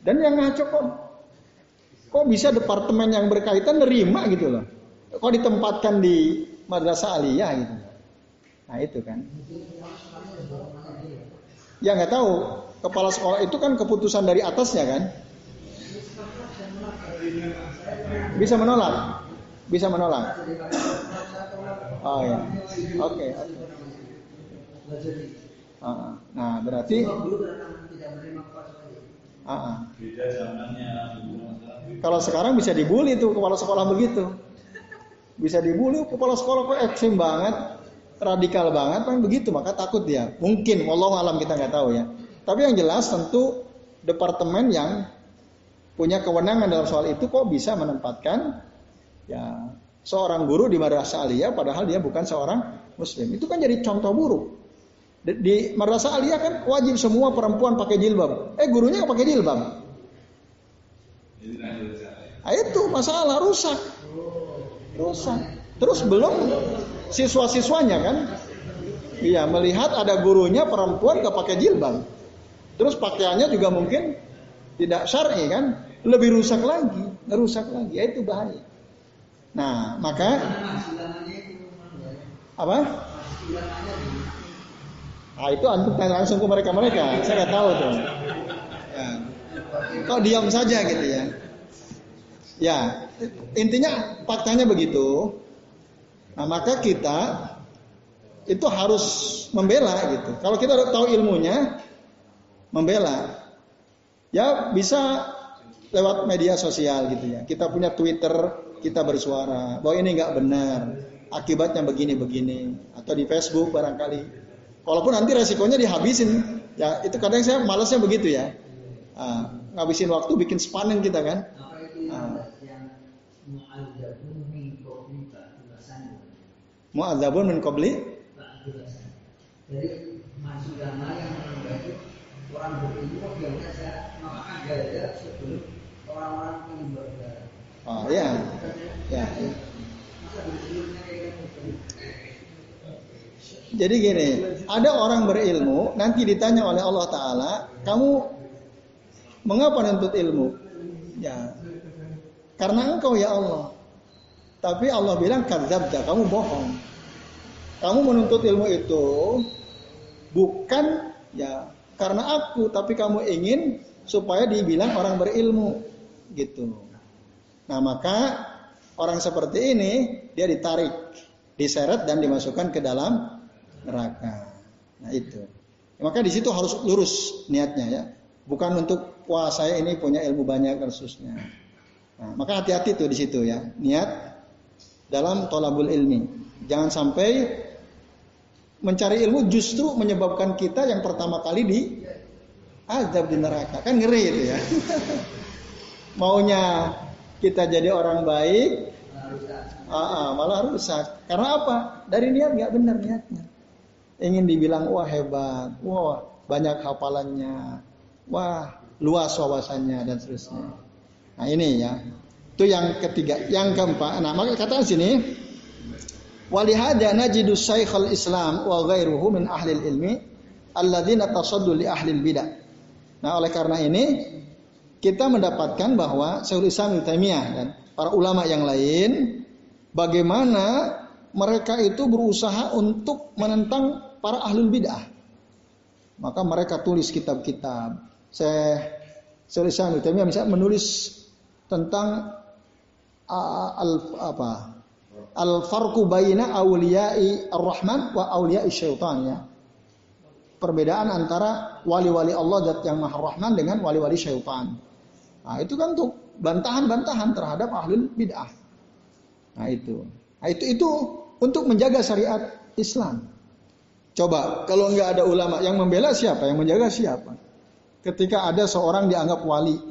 Dan yang ngaco kok kok bisa departemen yang berkaitan nerima gitu loh. Kok ditempatkan di madrasah aliyah gitu. Nah itu kan. Ya nggak tahu. Kepala sekolah itu kan keputusan dari atasnya kan. Bisa menolak. Bisa menolak. Oh ya. Oke. Okay, okay. Uh, nah berarti. Uh, uh. Kalau sekarang bisa dibully tuh kepala sekolah begitu. Bisa dibully kepala sekolah kok ekstrim banget radikal banget kan begitu. Maka takut dia. Mungkin walau alam kita nggak tahu ya. Tapi yang jelas tentu departemen yang punya kewenangan dalam soal itu kok bisa menempatkan ya seorang guru di madrasah aliyah padahal dia bukan seorang muslim. Itu kan jadi contoh buruk di, di madrasah aliyah kan wajib semua perempuan pakai jilbab eh gurunya nggak pakai jilbab nah, itu masalah rusak rusak terus belum siswa-siswanya kan. Iya, melihat ada gurunya perempuan gak pakai jilbab. Terus pakaiannya juga mungkin tidak syar'i kan, lebih rusak lagi, rusak lagi. Ya itu bahaya. Nah, maka apa? Nah, itu antum tanya langsung ke mereka-mereka. Saya nggak tahu tuh. Ya. Kok diam saja gitu ya? Ya, intinya faktanya begitu. Nah, maka kita itu harus membela gitu. Kalau kita tahu ilmunya, membela. Ya bisa lewat media sosial gitu ya. Kita punya Twitter, kita bersuara bahwa ini nggak benar, akibatnya begini-begini. Atau di Facebook barangkali. Walaupun nanti resikonya dihabisin. Ya itu kadang saya malasnya begitu ya. Nah, ngabisin waktu bikin spanen kita kan. Nah, Mu'adzabun min qabli Jadi masuk dana yang itu orang berilmu saya gaya sebelum orang-orang. Oh ya. Ya. ya. Masa berilmunya kayak. Jadi gini, ada orang berilmu nanti ditanya oleh Allah Taala, kamu mengapa menuntut ilmu? Ya, karena engkau ya Allah. Tapi Allah bilang kadzabta, kamu bohong. Kamu menuntut ilmu itu bukan ya karena aku, tapi kamu ingin supaya dibilang orang berilmu gitu. Nah, maka orang seperti ini dia ditarik, diseret dan dimasukkan ke dalam neraka. Nah, itu. Maka di situ harus lurus niatnya ya. Bukan untuk wah saya ini punya ilmu banyak khususnya. Nah, maka hati-hati tuh di situ ya. Niat dalam tolabul ilmi. Jangan sampai mencari ilmu justru menyebabkan kita yang pertama kali di azab di neraka. Kan ngeri itu ya. [laughs] Maunya kita jadi orang baik, ah, ah, malah rusak. Karena apa? Dari niat nggak benar niatnya. Ingin dibilang wah hebat, wah banyak hafalannya, wah luas wawasannya dan seterusnya. Nah ini ya. Itu yang ketiga. Yang keempat. Nah maka kata sini. Walihada najidu syaikhul islam wa ghairuhu min ahli ilmi alladzina tasaddu li ahli bidah. Nah oleh karena ini kita mendapatkan bahwa Syekhul Islam Taimiyah dan para ulama yang lain bagaimana mereka itu berusaha untuk menentang para ahlul bidah. Maka mereka tulis kitab-kitab. Saya Islam Taimiyah misalnya menulis tentang uh, al apa al farqu baina auliyai ar-rahman wa auliyai syaitan ya. Perbedaan antara wali-wali Allah zat yang maha rahman dengan wali-wali syaitan. Nah, itu kan untuk bantahan-bantahan terhadap ahlul bid'ah. Nah, itu. Nah, itu itu untuk menjaga syariat Islam. Coba kalau nggak ada ulama yang membela siapa, yang menjaga siapa? Ketika ada seorang dianggap wali,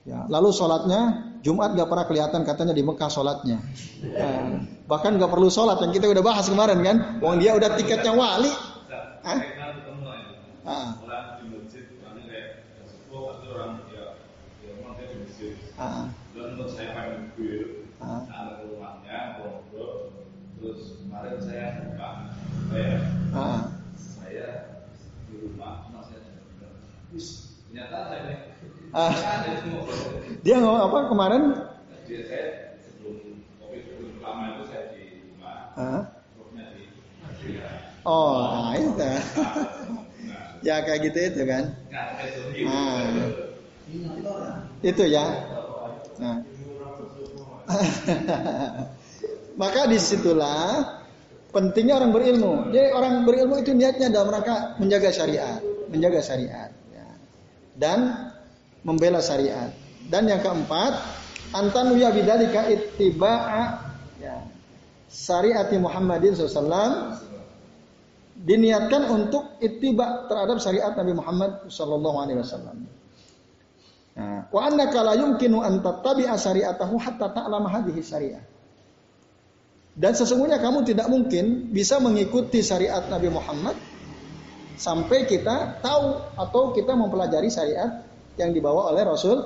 Ya, lalu sholatnya Jumat gak pernah kelihatan katanya di Mekah sholatnya. Ya, bahkan gak perlu sholat yang kita udah bahas kemarin kan. Wong dia udah tiketnya wali. Hah? Ah. Ah. terus kemarin saya buka saya Ah. saya di rumah masih ternyata saya Ah. Dia ngomong apa kemarin? Oh, nah itu. [laughs] ya kayak gitu itu kan. nggak itu ya. Nah. [laughs] Maka di situlah pentingnya orang berilmu. Jadi orang berilmu itu niatnya dalam rangka menjaga syariat, menjaga syariat. Ya. Dan membela syariat. Dan yang keempat, antanu ya bidalika ittiba'a ya. syariati Muhammadin SAW diniatkan untuk ittiba terhadap syariat Nabi Muhammad sallallahu alaihi wasallam. Nah, wa annaka la yumkinu an tattabi'a syari'atahu hatta ta'lama hadhihi syariah. Dan sesungguhnya kamu tidak mungkin bisa mengikuti syariat Nabi Muhammad sampai kita tahu atau kita mempelajari syariat yang dibawa oleh Rasul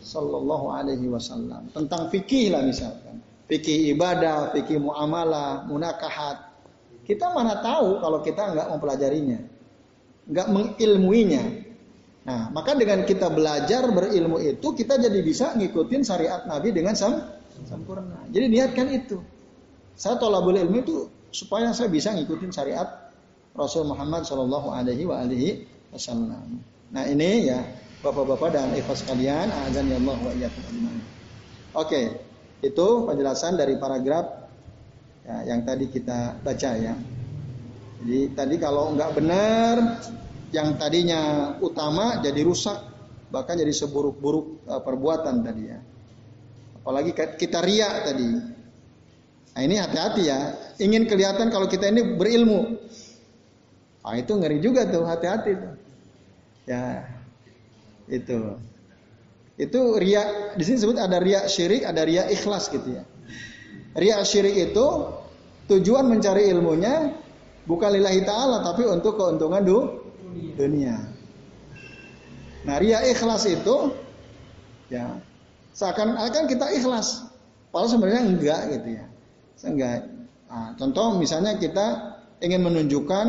Sallallahu Alaihi Wasallam tentang fikih lah misalkan fikih ibadah, fikih muamalah, munakahat. Kita mana tahu kalau kita nggak mempelajarinya, nggak mengilmuinya. Nah, maka dengan kita belajar berilmu itu kita jadi bisa ngikutin syariat Nabi dengan sem sempurna. Jadi niatkan itu. Saya tolabul ilmu itu supaya saya bisa ngikutin syariat Rasul Muhammad Shallallahu Alaihi Wasallam. Nah ini ya Bapak-bapak dan ikhwas sekalian, azan ya Allah wa Oke, itu penjelasan dari paragraf ya, yang tadi kita baca ya. Jadi tadi kalau nggak benar, yang tadinya utama jadi rusak, bahkan jadi seburuk-buruk uh, perbuatan tadi ya. Apalagi kita riak tadi. Nah ini hati-hati ya. Ingin kelihatan kalau kita ini berilmu. Ah itu ngeri juga tuh, hati-hati tuh. Ya, itu. Itu ria di sini sebut ada ria syirik, ada ria ikhlas gitu ya. Ria syirik itu tujuan mencari ilmunya bukan lillahi ta'ala tapi untuk keuntungan du, dunia. Nah, ria ikhlas itu ya seakan-akan kita ikhlas. Padahal sebenarnya enggak gitu ya. Enggak. Nah, contoh misalnya kita ingin menunjukkan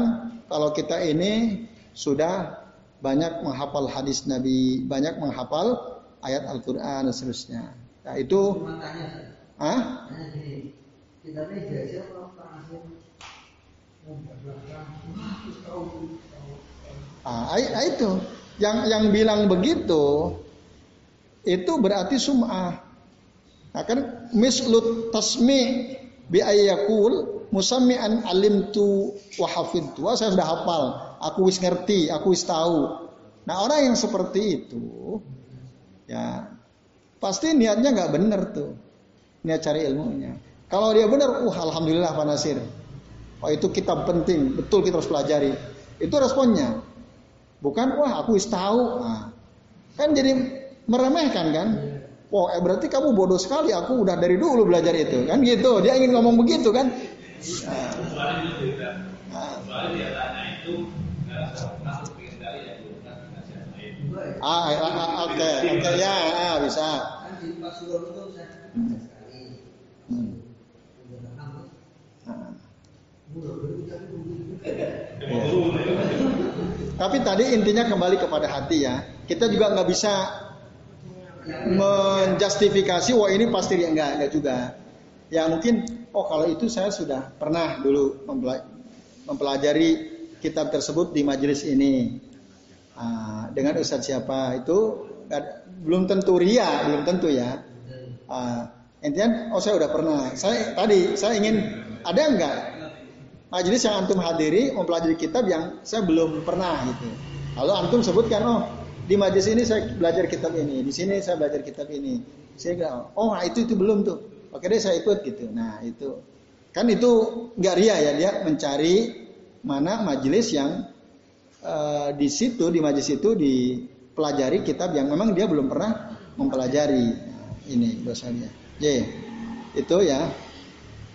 kalau kita ini sudah banyak menghafal hadis Nabi, banyak menghafal ayat Al-Quran dan seterusnya. Nah itu, ah? Ah, itu yang yang bilang begitu itu berarti sum'ah. Nah, kan mislut tasmi bi ayyakul musammi'an alimtu wa hafidtu. Saya sudah hafal, aku wis ngerti, aku wis tahu. Nah, orang yang seperti itu ya pasti niatnya nggak benar tuh. Niat cari ilmunya. Kalau dia benar, uh alhamdulillah Pak Nasir. Oh itu kitab penting, betul kita harus pelajari. Itu responnya. Bukan wah aku wis tahu. Nah, kan jadi meremehkan kan? Wah, eh, berarti kamu bodoh sekali. Aku udah dari dulu belajar itu, kan gitu. Dia ingin ngomong begitu kan? Ah, oke, oke ya, ah, bisa. Hmm. Tapi tadi intinya kembali kepada hati ya. Kita juga nggak bisa menjustifikasi wah ini pasti dia enggak enggak juga. Ya mungkin oh kalau itu saya sudah pernah dulu mempelajari kitab tersebut di majelis ini uh, dengan ustadz siapa itu belum tentu ria belum tentu ya. Uh, intinya oh saya udah pernah. Saya tadi saya ingin ada enggak majelis yang antum hadiri mempelajari kitab yang saya belum pernah gitu. Lalu antum sebutkan, oh di majelis ini saya belajar kitab ini, di sini saya belajar kitab ini. Saya bilang, oh nah, itu itu belum tuh. Oke deh saya ikut gitu. Nah itu kan itu nggak ria ya dia mencari mana majelis yang uh, di situ di majelis itu dipelajari kitab yang memang dia belum pernah mempelajari. Ini dosanya. J itu ya.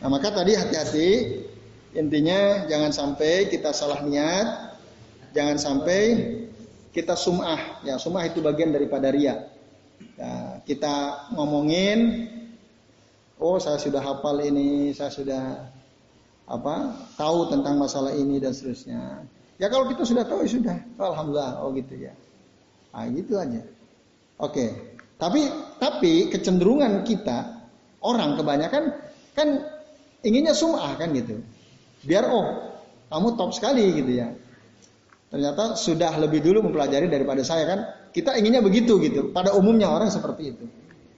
Nah maka tadi hati-hati Intinya jangan sampai kita salah niat, jangan sampai kita sum'ah. Ya, sum'ah itu bagian daripada ria. Ya, kita ngomongin, oh saya sudah hafal ini, saya sudah apa tahu tentang masalah ini dan seterusnya. Ya kalau kita sudah tahu ya sudah, alhamdulillah, oh gitu ya. Nah, gitu aja. Oke. Tapi tapi kecenderungan kita orang kebanyakan kan inginnya sum'ah kan gitu. Biar oh, kamu top sekali gitu ya. Ternyata sudah lebih dulu mempelajari daripada saya kan. Kita inginnya begitu gitu. Pada umumnya orang seperti itu.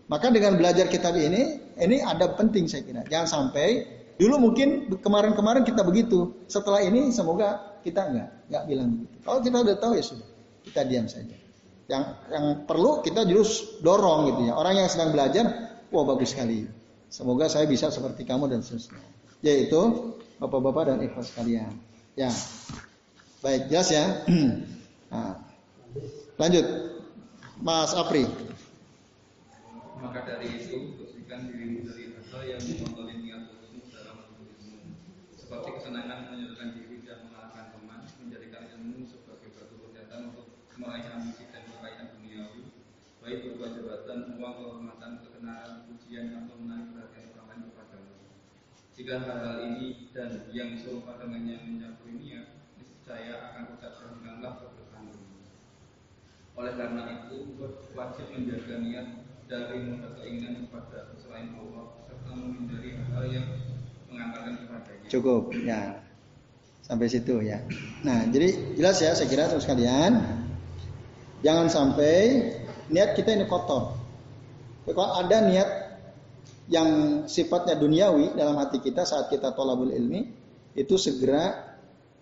Maka dengan belajar kitab ini, ini ada penting saya kira. Jangan sampai dulu mungkin kemarin-kemarin kita begitu. Setelah ini semoga kita enggak, enggak bilang begitu. Kalau kita udah tahu ya sudah, kita diam saja. Yang yang perlu kita terus dorong gitu ya. Orang yang sedang belajar, wah bagus sekali. Semoga saya bisa seperti kamu dan seterusnya. Yaitu Bapak-bapak dan ikhwan sekalian. Ya. Baik, jelas ya. [clears throat] nah, lanjut. Mas Apri. Maka dari itu, bersihkan dirimu dari hal yang mengontrol niat dalam. Seperti kesenangan menyerahkan diri dan mengalahkan teman, menjadikan ilmu sebagai batu loncatan untuk meraih ambisi dan kekayaan duniawi, baik berupa jabatan, uang, kehormatan, ketenaran, pujian, atau menarik perhatian orang lain kepadamu. Jika hal-hal ini dan yang serupa dengannya mencapai niat, niscaya akan tetap terhilanglah keberkahan Oleh karena itu, wajib menjaga niat dari mudah keinginan kepada selain Allah serta menghindari hal yang mengantarkan kepadanya. Cukup, ya. Sampai situ ya. Nah, jadi jelas ya saya kira terus kalian jangan sampai niat kita ini kotor. Kalau ada niat yang sifatnya duniawi dalam hati kita saat kita tolabul ilmi itu segera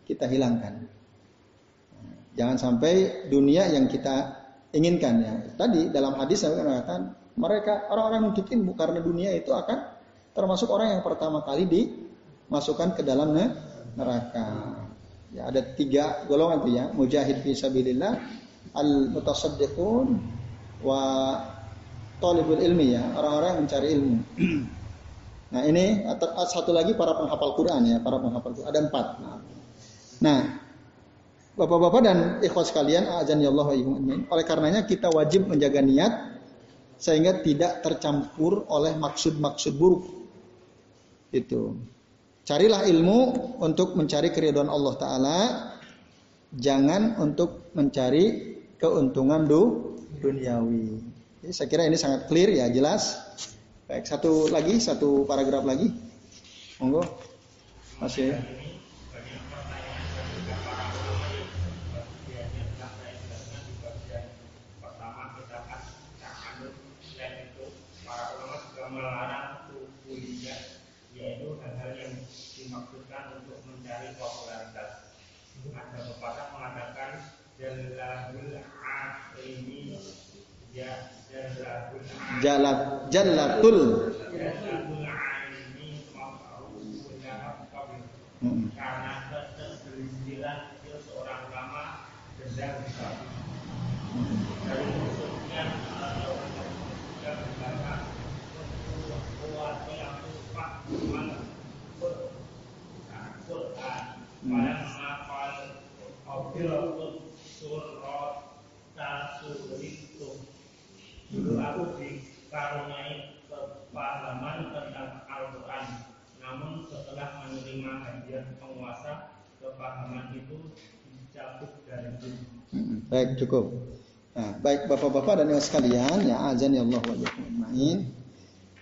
kita hilangkan. Jangan sampai dunia yang kita inginkan ya. Tadi dalam hadis saya mengatakan mereka orang-orang ilmu karena dunia itu akan termasuk orang yang pertama kali dimasukkan ke dalam neraka. Ya, ada tiga golongan tuh ya, mujahid fi sabilillah, al mutasaddiqun wa talibul ilmi ya, orang-orang yang mencari ilmu. [clears throat] Nah ini satu lagi para penghafal Quran ya, para penghafal Quran ada empat. Nah, bapak-bapak dan ikhwas sekalian, azan ya Allah Oleh karenanya kita wajib menjaga niat sehingga tidak tercampur oleh maksud-maksud buruk. Itu. Carilah ilmu untuk mencari keridhaan Allah Taala, jangan untuk mencari keuntungan du duniawi. Jadi saya kira ini sangat clear ya, jelas. Baik, satu lagi, satu paragraf lagi. Monggo. Masih ya. melarang kuliah yaitu hal-hal yang dimaksudkan untuk mencari popularitas. Ada pepatah mengatakan jalahul ini ya Jalat hmm. karena ketergelinciran dikaruniai kepahaman tentang Al-Quran. Namun setelah menerima hadiah penguasa Kepahaman itu dicabut dari diri. Baik cukup. Nah, baik bapak-bapak dan ibu sekalian, ya azan ya Allah main.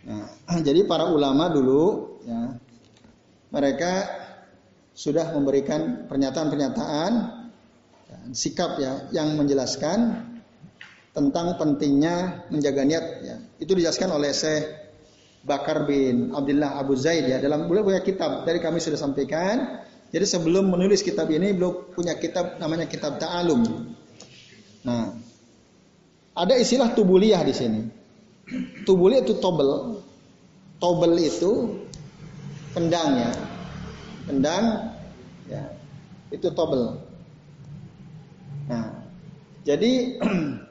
Nah, [clears throat] jadi para ulama dulu, ya, mereka sudah memberikan pernyataan-pernyataan, ya, sikap ya, yang menjelaskan tentang pentingnya menjaga niat ya. Itu dijelaskan oleh Syekh Bakar bin Abdullah Abu Zaid ya dalam beliau punya kitab dari kami sudah sampaikan. Jadi sebelum menulis kitab ini beliau punya kitab namanya kitab Ta'alum. Nah, ada istilah tubuliyah di sini. Tubuliyah itu tobel. Tobel itu pendang ya. Pendang ya. Itu tobel. Nah, jadi [clears throat]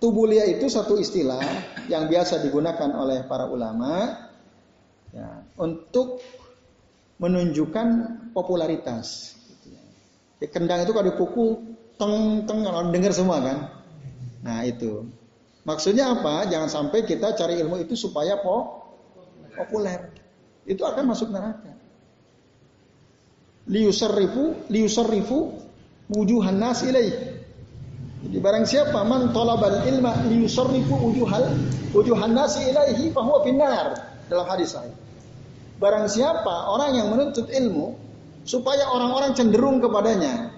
Tubulia itu satu istilah yang biasa digunakan oleh para ulama ya, untuk menunjukkan popularitas. Ya, kendang itu kalau dipukul teng teng kalau dengar semua kan. Nah itu maksudnya apa? Jangan sampai kita cari ilmu itu supaya po populer. Itu akan masuk neraka. Liusarrifu liusarrifu wujuhan nas ilaih jadi barang siapa man talabal ilma liyusarrifu wujuhal wujuhan nasi ilaihi fahuwa finnar dalam hadis sahih. Barang siapa orang yang menuntut ilmu supaya orang-orang cenderung kepadanya.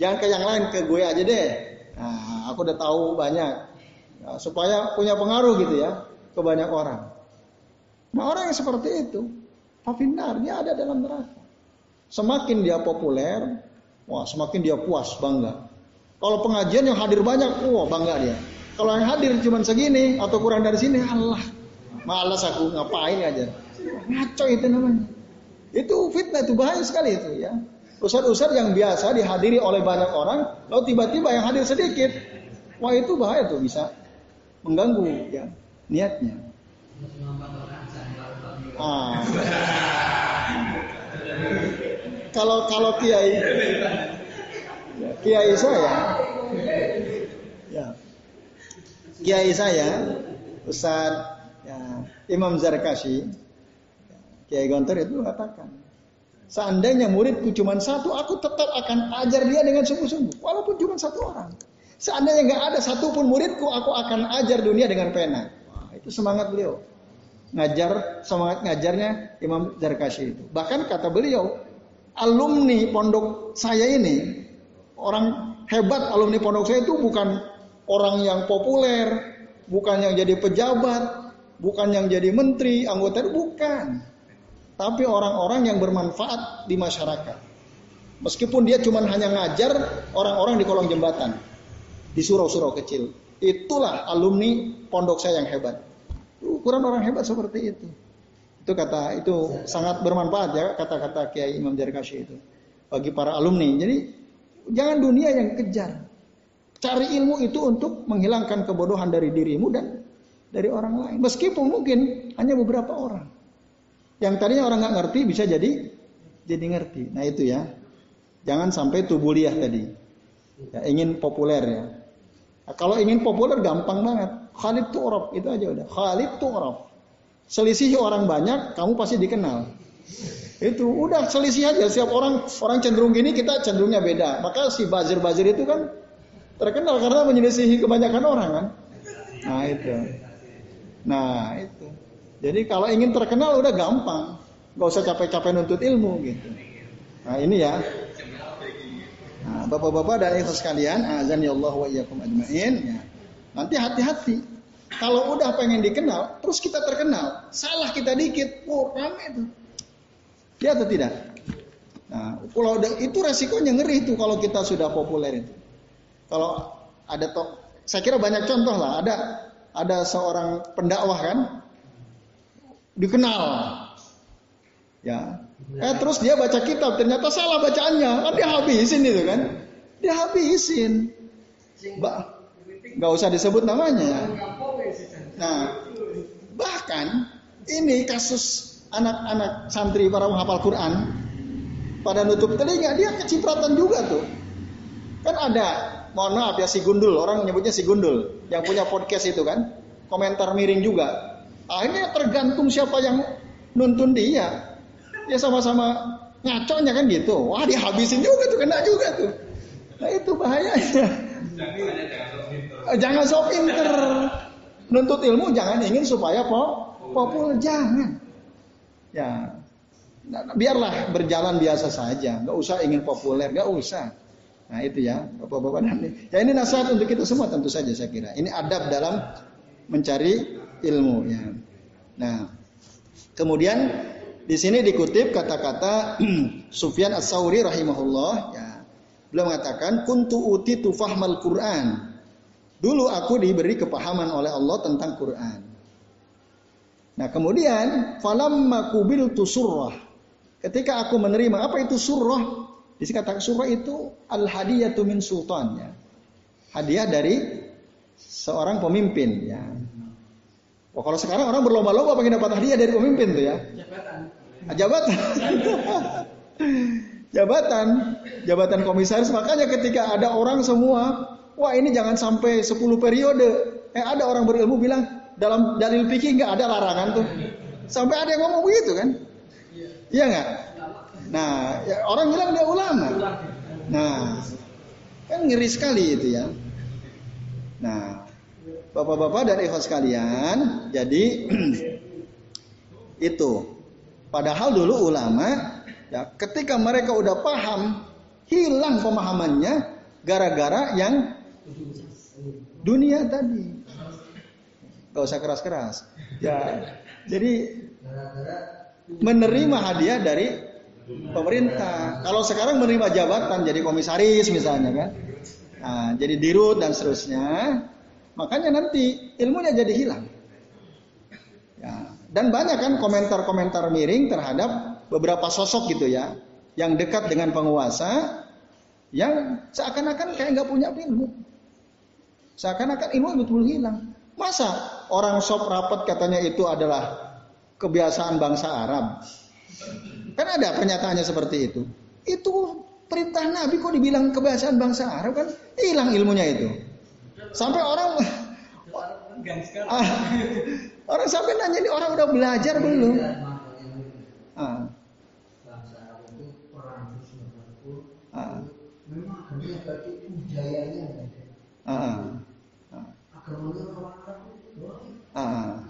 Jangan ke yang lain ke gue aja deh. Nah, aku udah tahu banyak. Nah, supaya punya pengaruh gitu ya ke banyak orang. Nah orang yang seperti itu, fafinar dia ada dalam neraka. Semakin dia populer, wah semakin dia puas bangga. Kalau pengajian yang hadir banyak, wah bangga dia. Kalau yang hadir cuma segini atau kurang dari sini, Allah, malas aku ngapain aja. Ngaco itu namanya. Itu fitnah itu bahaya sekali itu ya. Ustaz-ustaz yang biasa dihadiri oleh banyak orang, lalu tiba-tiba yang hadir sedikit, wah itu bahaya tuh bisa mengganggu ya niatnya. Ah. [laughs] kalau kalau kiai kiai saya, ya, kiai saya, Ustaz ya, Imam Zarkashi, Kiai Gontor itu katakan, seandainya muridku cuma satu, aku tetap akan ajar dia dengan sungguh-sungguh, walaupun cuma satu orang. Seandainya nggak ada satupun muridku, aku akan ajar dunia dengan pena. Wah, itu semangat beliau. Ngajar, semangat ngajarnya Imam Zarkashi itu. Bahkan kata beliau, alumni pondok saya ini Orang hebat alumni pondok saya itu bukan orang yang populer, bukan yang jadi pejabat, bukan yang jadi menteri, anggota itu bukan. Tapi orang-orang yang bermanfaat di masyarakat. Meskipun dia cuma hanya ngajar orang-orang di kolong jembatan, di surau-surau kecil. Itulah alumni pondok saya yang hebat. Ukuran orang hebat seperti itu. Itu kata itu sangat bermanfaat ya kata-kata Kiai Imam Jarkashi itu bagi para alumni. Jadi Jangan dunia yang kejar. Cari ilmu itu untuk menghilangkan kebodohan dari dirimu dan dari orang lain. Meskipun mungkin hanya beberapa orang. Yang tadinya orang nggak ngerti bisa jadi jadi ngerti. Nah itu ya. Jangan sampai tubuliah tadi. Ya, ingin populer ya. Nah, kalau ingin populer gampang banget. Khalid Arab itu aja udah. Khalid Arab. Selisih orang banyak, kamu pasti dikenal. Itu udah selisih aja. Setiap orang orang cenderung gini, kita cenderungnya beda. Maka si bazir-bazir itu kan terkenal karena menyelisihi kebanyakan orang kan. Nah itu. Nah itu. Jadi kalau ingin terkenal udah gampang. Gak usah capek-capek nuntut ilmu gitu. Nah ini ya. Nah, bapak-bapak dan ibu sekalian, azan ya Allah wa iyyakum ajmain. Ya. Nanti hati-hati. Kalau udah pengen dikenal, terus kita terkenal, salah kita dikit, oh rame tuh. Ya atau tidak? Nah, kalau itu resikonya ngeri itu kalau kita sudah populer itu. Kalau ada toh, saya kira banyak contoh lah. Ada ada seorang pendakwah kan dikenal, ya. Eh terus dia baca kitab, ternyata salah bacaannya, kan dia habisin itu kan, dia habisin. Ba nggak usah disebut namanya. Ya. Nah, bahkan ini kasus anak-anak santri para menghafal Quran pada nutup telinga dia kecipratan juga tuh. Kan ada, mohon maaf ya si gundul, orang menyebutnya si gundul yang punya podcast itu kan, komentar miring juga. Akhirnya tergantung siapa yang nuntun dia. Ya sama-sama ngaconya kan gitu. Wah dihabisin juga tuh, kena juga tuh. Nah itu bahayanya. Jangan sok pinter. Nuntut ilmu jangan ingin supaya po populer jangan. Ya, biarlah berjalan biasa saja. Gak usah ingin populer, gak usah. Nah itu ya, bapak-bapak dan ya ini nasihat untuk kita semua tentu saja saya kira. Ini adab dalam mencari ilmu ya. Nah, kemudian di sini dikutip kata-kata [clears throat] Sufyan As-Sauri rahimahullah ya. Beliau mengatakan kuntu uti tufahmal Quran. Dulu aku diberi kepahaman oleh Allah tentang Quran. Nah kemudian falamma kubil surah. Ketika aku menerima apa itu surah? Di sini kata surah itu al hadiyatu min sultan ya. Hadiah dari seorang pemimpin ya. Wah, kalau sekarang orang berlomba-lomba pengen dapat hadiah dari pemimpin tuh ya. Jabatan. Ah, jabatan. [laughs] jabatan. Jabatan komisaris. Makanya ketika ada orang semua, wah ini jangan sampai 10 periode. Eh ada orang berilmu bilang dalam dalil fikih nggak ada larangan tuh. Sampai ada yang ngomong begitu kan? Iya nggak? Nah, ya orang bilang dia ulama. Nah, kan ngeri sekali itu ya. Nah, Bapak-bapak dan ikhwas sekalian, jadi [clears throat] itu. Padahal dulu ulama, ya, ketika mereka udah paham, hilang pemahamannya gara-gara yang dunia tadi. Gak usah keras-keras. Ya, jadi menerima hadiah dari pemerintah. Kalau sekarang menerima jabatan jadi komisaris misalnya kan, nah, jadi dirut dan seterusnya, Makanya nanti ilmunya jadi hilang. Ya. Dan banyak kan komentar-komentar miring terhadap beberapa sosok gitu ya, yang dekat dengan penguasa, yang seakan-akan kayak nggak punya ilmu. Seakan-akan ilmu betul hilang. Masa orang sop rapat katanya itu adalah kebiasaan bangsa Arab? Kan ada pernyataannya seperti itu. Itu perintah Nabi kok dibilang kebiasaan bangsa Arab kan hilang ilmunya itu. Sampai orang ah, orang sampai nanya ini orang udah belajar belum? Ah. Ah. Ah. Ah.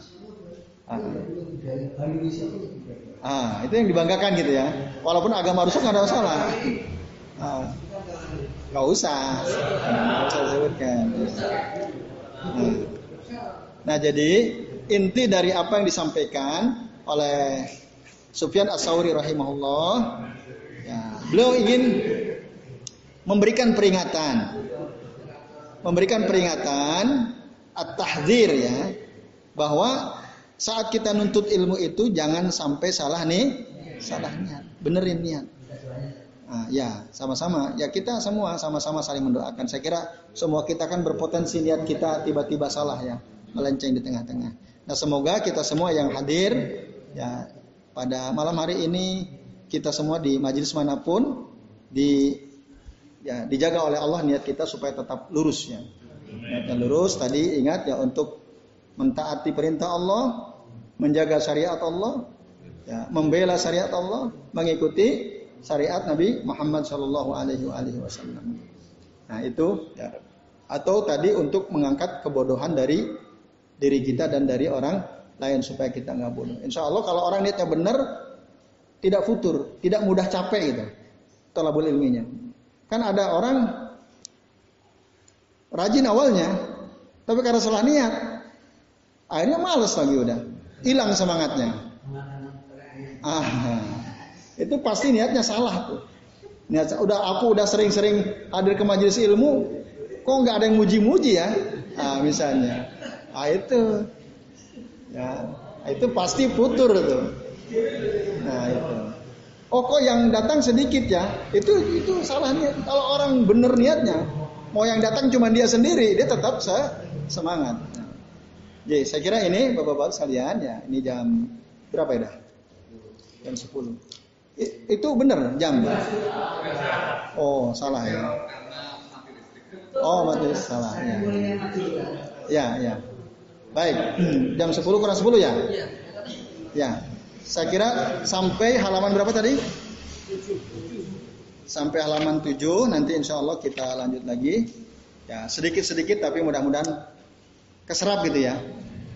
Ah, itu yang dibanggakan gitu ya. Walaupun agama rusak nggak ada masalah. Ah. Gak usah. Gak usah. Nah. nah jadi inti dari apa yang disampaikan oleh Sufyan As-Sauri rahimahullah ya, beliau ingin memberikan peringatan memberikan peringatan at-tahdzir ya bahwa saat kita nuntut ilmu itu jangan sampai salah nih salah niat benerin niat Nah, ya, sama-sama. Ya kita semua sama-sama saling mendoakan. Saya kira semua kita kan berpotensi niat kita tiba-tiba salah ya. melenceng di tengah-tengah. Nah, semoga kita semua yang hadir ya pada malam hari ini kita semua di majelis mana pun di ya dijaga oleh Allah niat kita supaya tetap lurus ya. Niatnya lurus tadi ingat ya untuk mentaati perintah Allah, menjaga syariat Allah, ya, membela syariat Allah, mengikuti syariat Nabi Muhammad Shallallahu Alaihi Wasallam. Nah itu ya. atau tadi untuk mengangkat kebodohan dari diri kita dan dari orang lain supaya kita nggak bodoh. Insya Allah kalau orang niatnya benar, tidak futur, tidak mudah capek gitu. Tolabul ilminya. Kan ada orang rajin awalnya, tapi karena salah niat, akhirnya males lagi udah, hilang semangatnya. Ah, itu pasti niatnya salah tuh. Niat udah aku udah sering-sering hadir ke majelis ilmu, kok nggak ada yang muji-muji ya? Ah, misalnya. Ah itu. Ya, itu pasti putur tuh. Nah, itu. Oh kok yang datang sedikit ya? Itu itu salahnya. Kalau orang bener niatnya, mau yang datang cuma dia sendiri, dia tetap se semangat. Jadi saya kira ini bapak-bapak sekalian ya, ini jam berapa ya dah? Jam 10. I, itu bener jam? Oh salah ya. Oh mati salah ya. Ya ya. Baik, [clears throat] jam 10 kurang 10 ya? Ya. Saya kira sampai halaman berapa tadi? Sampai halaman 7 nanti insya Allah kita lanjut lagi. Ya, sedikit-sedikit tapi mudah-mudahan keserap gitu ya.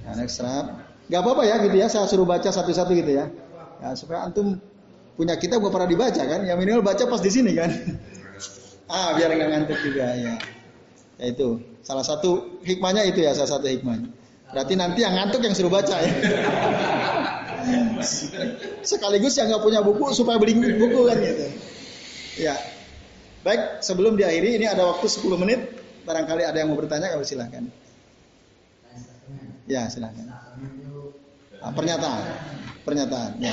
Nah, keserap. Gak apa-apa ya gitu ya, saya suruh baca satu-satu gitu ya. Ya, supaya antum punya kita bukan pernah dibaca kan, ya minimal baca pas di sini kan. [laughs] ah, biar nggak ngantuk juga ya. Ya itu, salah satu hikmahnya itu ya, salah satu hikmahnya. Berarti nanti yang ngantuk yang suruh baca ya. [laughs] Sekaligus yang nggak punya buku supaya beli buku kan gitu. Ya. Baik, sebelum diakhiri ini ada waktu 10 menit. Barangkali ada yang mau bertanya, kalau silahkan. Ya, silahkan. Ah, pernyataan. Pernyataan, ya.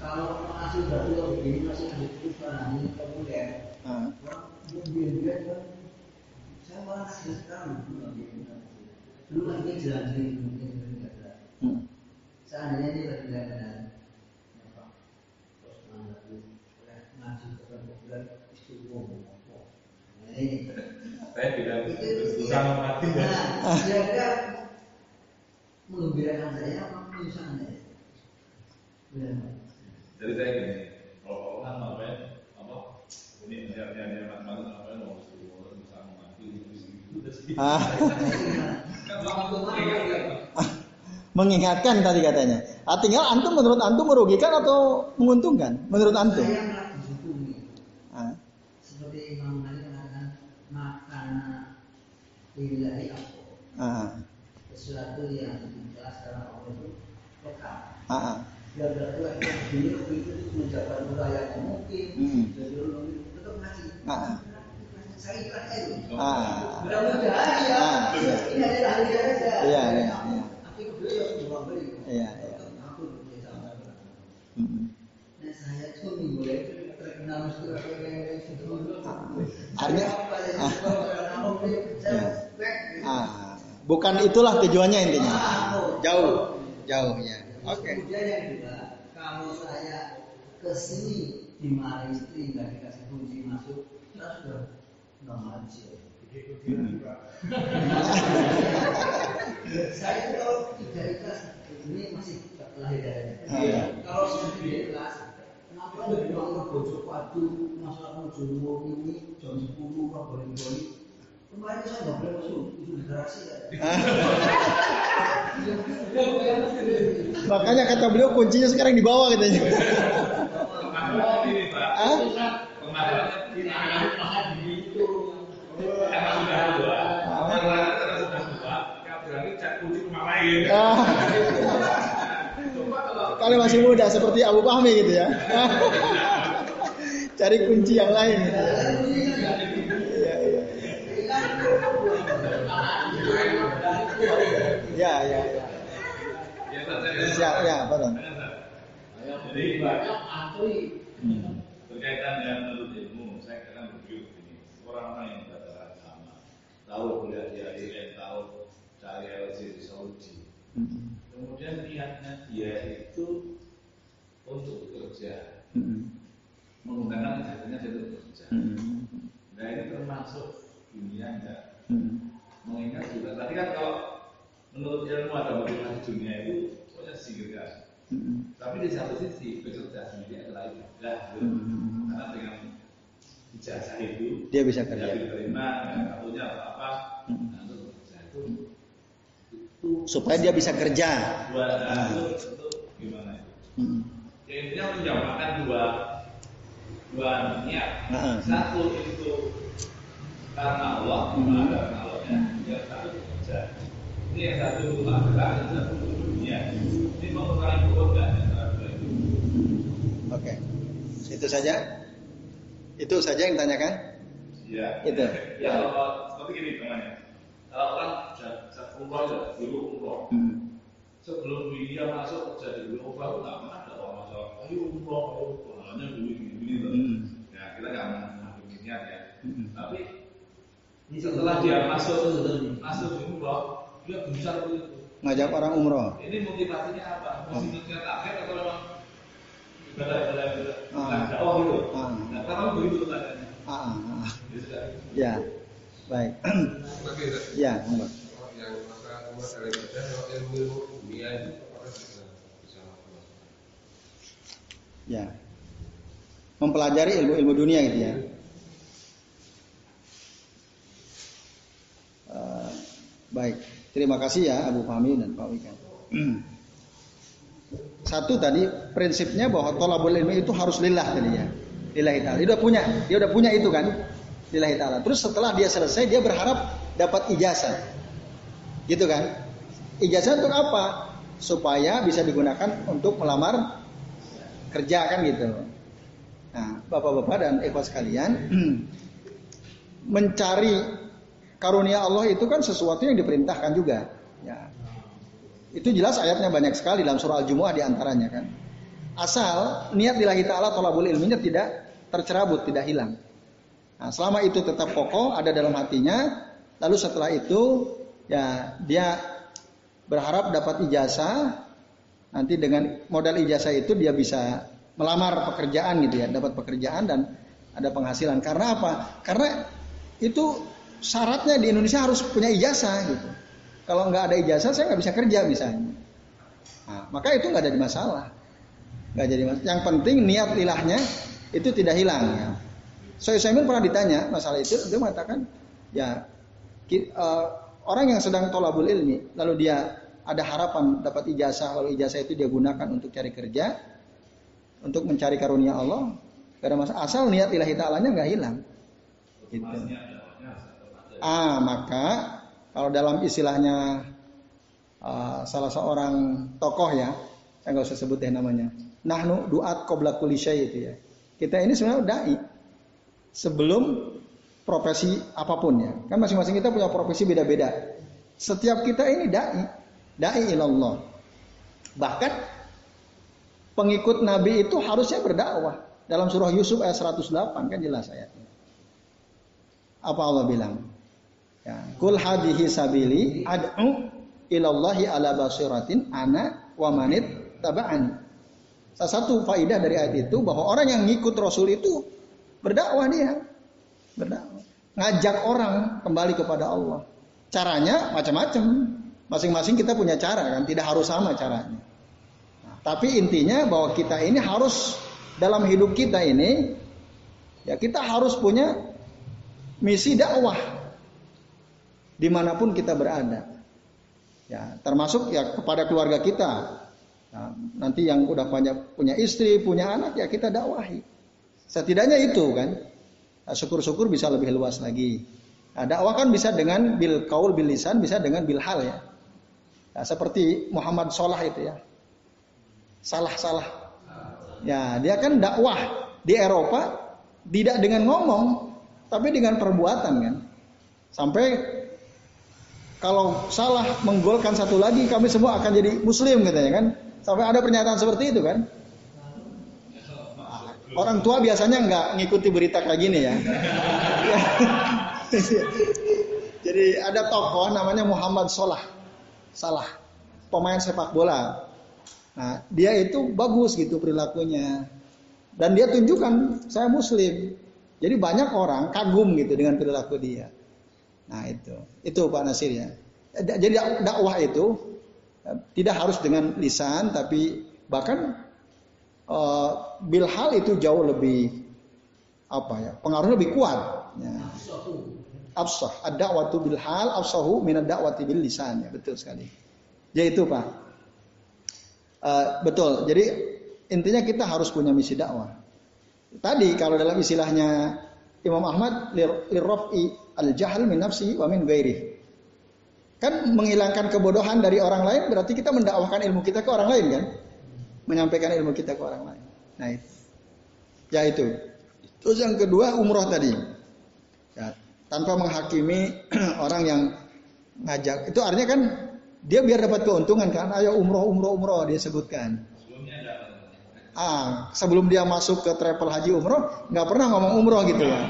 Kalau masih berdua begini masih ada kemudian. Saya malah sekarang lagi. Seandainya ini benar-benar terus ngaji bulan istiqomah saya tidak berusaha mati ya. Kira-kira mengembirakan saya apa menyusahkan saya? Jadi saya gini, kalau orang apa ya, apa ini yang banget apa ya mau suruh bersama mati itu udah sedikit. Ah. Mengingatkan tadi katanya. Ah, tinggal antum menurut antum merugikan atau menguntungkan? Menurut antum? Ah. Seperti Imam Malik mengatakan makanan lillahi apa? Ah. Sesuatu yang jelas Allah itu lokal. Ah. ah. Dan berarti beliau itu menjaga yang mungkin, Hmm. jadi orang tetap ngaji. Ah. Saya ikhlas itu. Ah. Mudah-mudahan ya. Ah, iya. Ini adalah hari saja. Iya, iya, terkenal mesti Artinya, ah. saya Ah. Bukan itulah tujuannya intinya. Jauh, jauh ya. Oke. Kedua, kalau saya ke sini di mari istri nggak dikasih kunci masuk, [laughs] saya sudah ngaji. saya kalau tidak ikhlas ini masih lahir dari Iya. Kalau sudah tidak ikhlas, kenapa nggak bilang bojo padu masalah bojo ini jam 10 nggak boleh boleh. Kemarin saya nggak boleh masuk, itu di garasi ya. Makanya kata beliau kuncinya sekarang di bawah katanya. Pak, Ah? kalian masih muda seperti Abu Fahmi gitu ya. Cari kunci yang lain. Gitu ya. Ya, ya. Ya, ya, ya. Siap, ya, pardon. Jadi banyak ahli berkaitan dengan menurut ilmu, saya kira begitu ini orang-orang yang berdarah sama tahu kuliah di IAIN, tahu cari LC di Saudi, hmm kemudian niatnya dia itu untuk bekerja hmm. menggunakan kejahatannya dia untuk bekerja hmm. nah ini termasuk dunia enggak hmm. mengingat juga tadi kan kalau menurut ilmu ada motivasi dunia itu soalnya sih hmm. Kan. tapi di satu sisi bekerja sendiri adalah ibadah mm-hmm. karena dengan ijazah itu dia bisa kerja dia diterima mm-hmm. apa apa mm-hmm. Nah, Supaya dia bisa kerja. dua Ah. itu, itu gimana. Ya, intinya menjamakan dua dua niat. Ah. Satu itu karena Allah, Hmm. karena Allah ya. Yang satu bekerja. Ini yang satu akhirat, yang satu dunia. Ini mengurangi perbedaan antara dua itu. Oke. Itu saja. Itu saja yang tanyakan. Iya. Itu. Ya kalau seperti gini temannya. Kalau orang sudah umroh ya, dulu umroh. Hmm. Sebelum dia masuk kerja di umroh itu nggak pernah ada orang masuk. Ayo umroh, ayo hanya dulu gini gini loh. Hmm. Ya kita nggak menghakim niat ya. Hmm. Tapi setelah dia masuk masuk di umroh, dia gencar begitu. Ngajak orang umroh. Ini motivasinya apa? Motivasinya target atau memang ibadah ibadah ibadah Ah. dakwah gitu? Ah. Nah, kalau begitu tanyanya. Ah, ah, ah. Ya. Ya. Baik. [clears throat] Ya, monggo. itu? Ya. Mempelajari ilmu-ilmu dunia gitu ya. Eh, baik. Terima kasih ya Abu Fahmi dan Pak Wika. [clears throat] Satu tadi prinsipnya bahwa tolabul ilmi itu harus lillah tadi ya. Lillahi ta'ala. Dia udah punya, dia udah punya itu kan. Lillahi ta'ala. Terus setelah dia selesai dia berharap dapat ijazah. Gitu kan? Ijazah untuk apa? Supaya bisa digunakan untuk melamar kerja kan gitu. Nah, bapak-bapak dan ikhwas sekalian, [clears throat] mencari karunia Allah itu kan sesuatu yang diperintahkan juga. Ya. Itu jelas ayatnya banyak sekali dalam surah Al-Jumu'ah di antaranya kan. Asal niat lillahi ta'ala tolabul ilminya tidak tercerabut, tidak hilang. Nah, selama itu tetap kokoh ada dalam hatinya, lalu setelah itu ya dia berharap dapat ijazah, nanti dengan modal ijazah itu dia bisa melamar pekerjaan gitu ya, dapat pekerjaan dan ada penghasilan. Karena apa? Karena itu syaratnya di Indonesia harus punya ijazah gitu. Kalau nggak ada ijazah saya nggak bisa kerja misalnya. Nah, maka itu nggak jadi masalah. Nggak jadi masalah. Yang penting niat lilahnya itu tidak hilang ya. So Simon pernah ditanya masalah itu, dia mengatakan ya eh, orang yang sedang tolabul ilmi, lalu dia ada harapan dapat ijazah, lalu ijazah itu dia gunakan untuk cari kerja, untuk mencari karunia Allah, ada masalah. Asal niat ilahi ta'alanya nggak hilang. Gitu. Ah, maka kalau dalam istilahnya uh, salah seorang tokoh ya, saya nggak usah sebut deh namanya. Nahnu duat qabla kulli syai itu ya. Kita ini sebenarnya dai sebelum profesi apa pun ya. Kan masing-masing kita punya profesi beda-beda. Setiap kita ini dai, dai ilallah. Bahkan pengikut Nabi itu harusnya berdakwah. Dalam surah Yusuf ayat 108 kan jelas ayatnya. Apa Allah bilang? Ya, kul hadhihi sabili ad'u ilallahi ala basiratin ana wa manit taba'ani. Salah satu faidah dari ayat itu bahwa orang yang ngikut Rasul itu berdakwah dia. Berdakwah. Ngajak orang kembali kepada Allah. Caranya macam-macam. Masing-masing kita punya cara kan, tidak harus sama caranya. Nah, tapi intinya bahwa kita ini harus dalam hidup kita ini ya kita harus punya misi dakwah di mana pun kita berada. Ya, termasuk ya kepada keluarga kita. Nah, nanti yang udah banyak punya istri, punya anak ya kita dakwahi. Setidaknya itu kan. Nah, syukur-syukur bisa lebih luas lagi. Nah, dakwah kan bisa dengan bil kaul bil lisan, bisa dengan bil hal ya. Nah, seperti Muhammad Solah itu ya. Salah-salah. Ya, dia kan dakwah di Eropa tidak dengan ngomong, tapi dengan perbuatan kan. Sampai kalau salah menggolkan satu lagi kami semua akan jadi muslim katanya kan. Sampai ada pernyataan seperti itu kan. Orang tua biasanya nggak ngikuti berita kayak gini ya. [laughs] jadi ada tokoh namanya Muhammad Solah. Salah. Pemain sepak bola. Nah, dia itu bagus gitu perilakunya. Dan dia tunjukkan saya muslim. Jadi banyak orang kagum gitu dengan perilaku dia. Nah itu, itu Pak Nasir ya. Jadi dakwah itu Tidak harus dengan lisan, tapi bahkan uh, bilhal itu jauh lebih apa ya pengaruhnya lebih kuat. Ya. Absah, ada waktu bilhal, absahu minad dakwati bil lisan. Ya, betul sekali. Yaitu pak. Uh, betul. Jadi intinya kita harus punya misi dakwah. Tadi kalau dalam istilahnya Imam Ahmad lirrofi al jahal min nafsi wa min gairi. Kan menghilangkan kebodohan dari orang lain berarti kita mendakwahkan ilmu kita ke orang lain kan? Menyampaikan ilmu kita ke orang lain. Nah itu. Ya itu. Terus yang kedua umroh tadi. Ya, tanpa menghakimi [clears throat] orang yang ngajak. Itu artinya kan dia biar dapat keuntungan kan. Ayo umroh umroh umroh dia sebutkan. Ah, sebelum dia masuk ke travel haji umroh nggak pernah ngomong umroh gitu ya.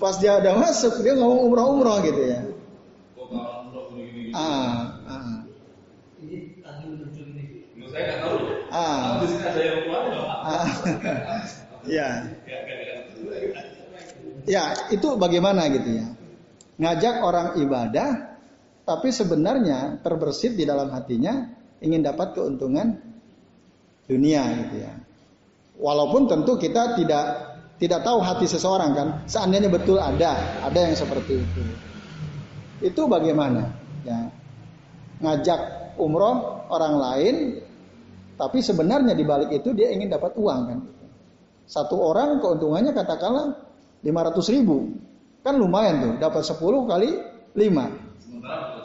Pas dia udah masuk dia ngomong umroh umroh gitu ya. Ah, ah. Ini tadi muncul ini. Saya nggak tahu. Ah. Ada yang keluar? Ah. [laughs] ya. Ya, itu bagaimana gitu ya. Ngajak orang ibadah tapi sebenarnya terbersit di dalam hatinya ingin dapat keuntungan dunia gitu ya. Walaupun tentu kita tidak tidak tahu hati seseorang kan. Seandainya betul ada, ada yang seperti itu. Itu bagaimana? Ya. Ngajak umroh orang lain tapi sebenarnya di balik itu dia ingin dapat uang kan. Satu orang keuntungannya katakanlah 500 ribu. Kan lumayan tuh, dapat 10 kali 5. Sementara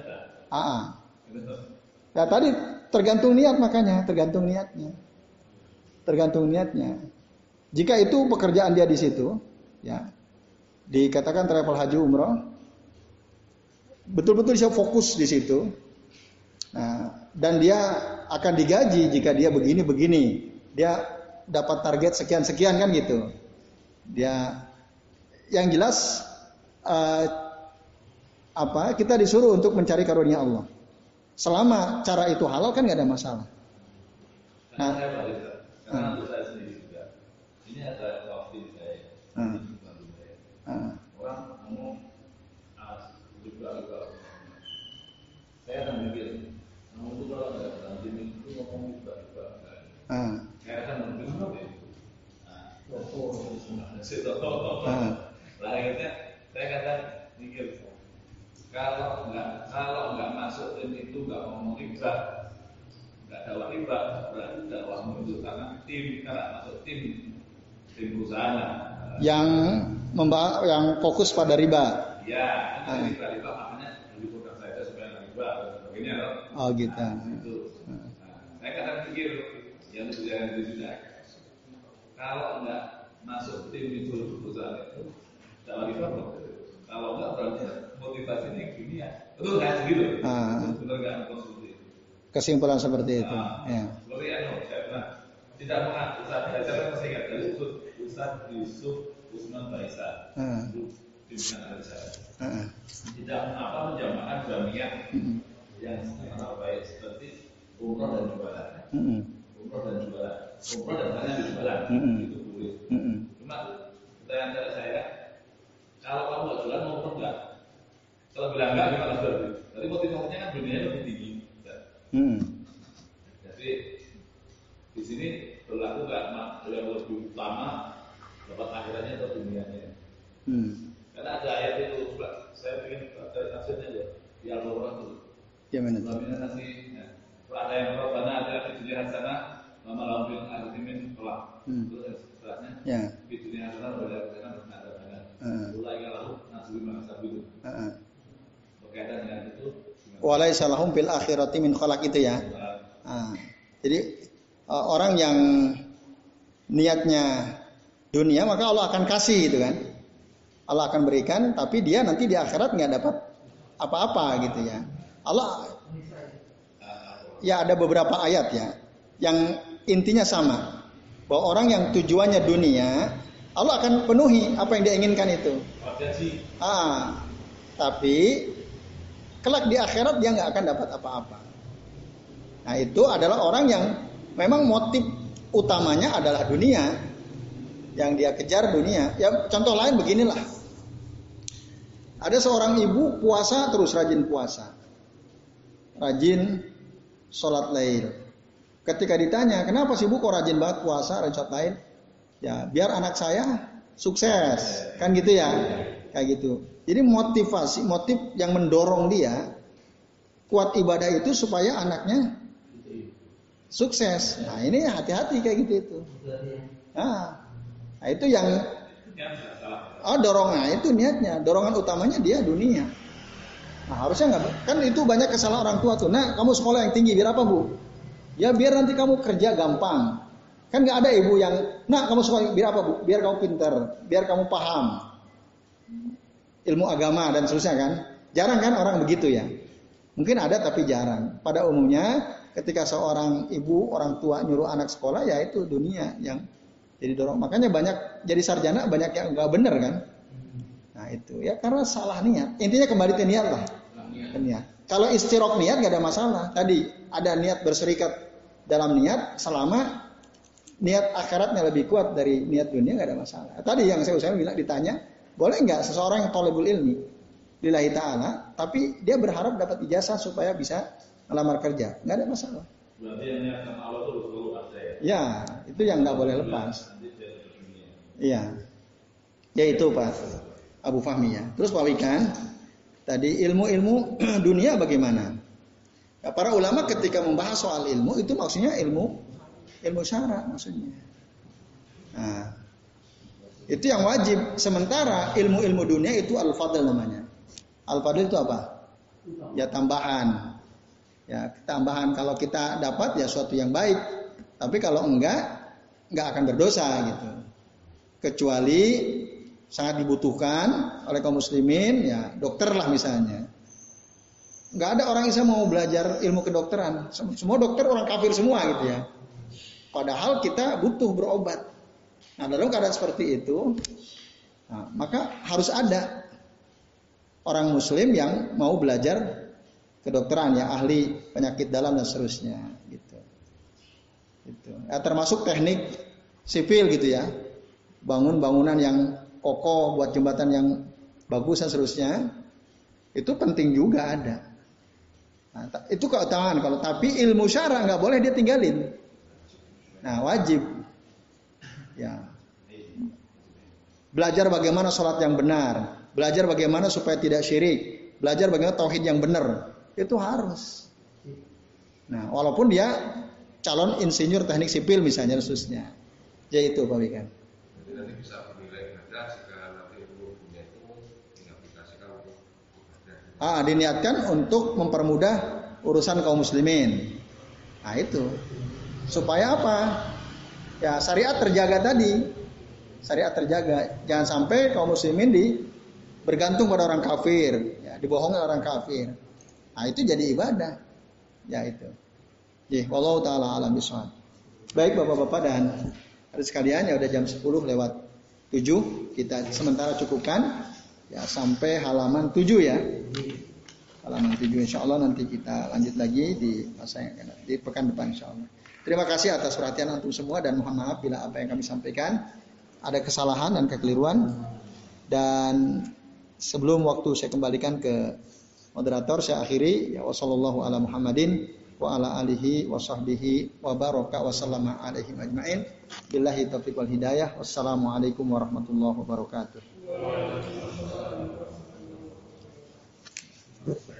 kan. Ah, Betul. Ya tadi tergantung niat makanya, tergantung niatnya. Tergantung niatnya. Jika itu pekerjaan dia di situ, ya, dikatakan travel haji umroh, betul-betul dia fokus di situ. Nah, dan dia akan digaji jika dia begini-begini. Dia dapat target sekian-sekian kan gitu. Dia yang jelas eh, apa kita disuruh untuk mencari karunia Allah. Selama cara itu halal kan nggak ada masalah. Nah. balik, karena untuk saya sendiri juga. Ini ada waktu saya. Hmm. Ini bukan budaya. Ah, Orang ngomong ah, juga juga. Saya akan mikir, kamu itu kalau nggak dalam tim itu ngomong juga juga. ah, Saya akan mikir apa itu? Nah, situ. ah, Lah akhirnya saya kadang mikir kalau nggak kalau nggak masuk tim itu nggak ngomong riba nggak dakwah riba berarti dakwahmu itu karena tim karena masuk tim tim perusahaan yang memba yang fokus pada riba. ya Ah. kan riba riba makanya di program saya supaya nggak riba dan sebagainya loh. Oh gitu. itu nah, saya kadang pikir yang yang itu juga kalau nggak masuk tim itu perusahaan itu. Dakwah riba belum kalau nggak berarti motivasinya dunia betul nggak segitu Ah. benar nggak konsumsi Kesimpulan seperti itu. Ah, Ya. seperti anu saya pernah tidak mengaku saya kan masih ingat dari Ustaz Yusuf Usman itu pimpinan Azhar Ah, tidak mengapa menjamakan jamiah yang sangat baik seperti umroh dan jualan. Umroh dan jualan. Umroh dan hanya di jualan. Mm-mm. Boleh mm, mm. cuma pertanyaan dari saya kalau kamu nggak jualan mau umroh nggak kalau bilang nggak gimana berarti jadi motivasinya kan dunia lebih tinggi mm. jadi di sini berlaku mak yang lebih utama dapat akhiratnya atau dunianya mm. karena ada ayat itu saya ingin dari tafsirnya ya di Al-Quran itu Gimana tuh? Wamina nasi Kalau ada yang Rabbana ada di dunia hasanah Mama lambil artimin kelak Hmm. Setelahnya Ya. Di dunia hasanah Wala hasanah Bersama ada banyak Hmm. Ulai kalahu Nasbi ma'asabidu Ah, ah. Berkaitan dengan itu Walaisa lahum fil akhirati min khalaq itu ya. Ah, jadi uh, orang yang niatnya dunia maka Allah akan kasih gitu kan. Allah akan berikan tapi dia nanti di akhirat nggak dapat apa-apa gitu ya. Allah ya ada beberapa ayat ya yang intinya sama bahwa orang yang tujuannya dunia Allah akan penuhi apa yang dia inginkan itu. Ah, tapi kelak di akhirat dia nggak akan dapat apa-apa. Nah itu adalah orang yang memang motif utamanya adalah dunia, yang dia kejar dunia. Ya contoh lain beginilah. Ada seorang ibu puasa terus rajin puasa. rajin sholat lail. Ketika ditanya, kenapa sih bu kok rajin banget puasa, rajin lail? Ya, biar anak saya sukses, kan gitu ya, kayak gitu. Jadi motivasi, motif yang mendorong dia kuat ibadah itu supaya anaknya sukses. Nah ini hati-hati kayak gitu itu. Nah, nah itu yang oh dorongan itu niatnya, dorongan utamanya dia dunia. Nah harusnya nggak kan itu banyak kesalahan orang tua tuh. Nah kamu sekolah yang tinggi biar apa bu? Ya biar nanti kamu kerja gampang. Kan nggak ada ibu yang, nah kamu sekolah biar apa bu? Biar kamu pinter, biar kamu paham ilmu agama dan seterusnya kan. Jarang kan orang begitu ya. Mungkin ada tapi jarang. Pada umumnya ketika seorang ibu orang tua nyuruh anak sekolah ya itu dunia yang jadi dorong. Makanya banyak jadi sarjana banyak yang nggak bener kan. Nah itu ya karena salah niat. Intinya kembali ke niat lah. Niat. Kalau istirok niat gak ada masalah. Tadi ada niat berserikat dalam niat selama niat akhiratnya lebih kuat dari niat dunia gak ada masalah. Tadi yang saya usahakan bilang ditanya, boleh nggak seseorang yang tolebul ilmi lillahi ta'ala, tapi dia berharap dapat ijazah supaya bisa melamar kerja. Nggak ada masalah. Berarti yang niat Allah itu selalu ada ya? Ya, itu yang nggak boleh lepas. Iya. Ya itu Pak Abu Fahmi ya. Terus Pak Wikan, tadi ilmu-ilmu [clears throat] dunia bagaimana? Ya, para ulama ketika membahas soal ilmu itu maksudnya ilmu ilmu syara maksudnya. Nah, itu yang wajib. Sementara ilmu-ilmu dunia itu al-fadl namanya. Al-fadl itu apa? Ya tambahan. Ya, tambahan kalau kita dapat ya suatu yang baik. Tapi kalau enggak, enggak akan berdosa gitu. Kecuali sangat dibutuhkan oleh kaum muslimin, ya dokter lah misalnya. Enggak ada orang Islam mau belajar ilmu kedokteran. Semua dokter orang kafir semua gitu ya. Padahal kita butuh berobat. Nah dalam keadaan seperti itu, nah, maka harus ada orang muslim yang mau belajar kedokteran ya ahli penyakit dalam dan seterusnya gitu. Gitu. Ya, termasuk teknik sipil gitu ya. Bangun bangunan yang kokoh buat jembatan yang bagus dan seterusnya. Itu penting juga ada. Nah, itu keutamaan kalau tapi ilmu syara nggak boleh dia tinggalin. Nah wajib. Ya. Belajar bagaimana sholat yang benar. Belajar bagaimana supaya tidak syirik. Belajar bagaimana tauhid yang benar. Itu harus. Nah, walaupun dia calon insinyur teknik sipil misalnya khususnya. Ya itu Pak Wikan. Jadi nanti bisa menilai ibadah jika nanti ilmu dunia itu diaplikasikan untuk ibadah. Ah, diniatkan untuk mempermudah urusan kaum muslimin. Nah itu. Supaya apa? Ya syariat terjaga tadi. Syariat terjaga. Jangan sampai kaum muslimin di bergantung pada orang kafir, ya, dibohongi orang kafir. Nah itu jadi ibadah. Ya itu. Ya, wallahu taala alam. Baik Bapak-bapak dan ada sekalian ya udah jam 10 lewat 7 kita sementara cukupkan ya sampai halaman 7 ya. Halaman 7 insya Allah nanti kita lanjut lagi di masa yang akan di pekan depan insya Allah. Terima kasih atas perhatian antum semua dan mohon maaf bila apa yang kami sampaikan ada kesalahan dan kekeliruan. Dan sebelum waktu saya kembalikan ke moderator saya akhiri. Ya wasallallahu ala Muhammadin wa ala alihi wa sahbihi wa baraka wa sallama alaihi ajmain. Billahi taufiq wal hidayah. Wassalamualaikum warahmatullahi wabarakatuh Thank you.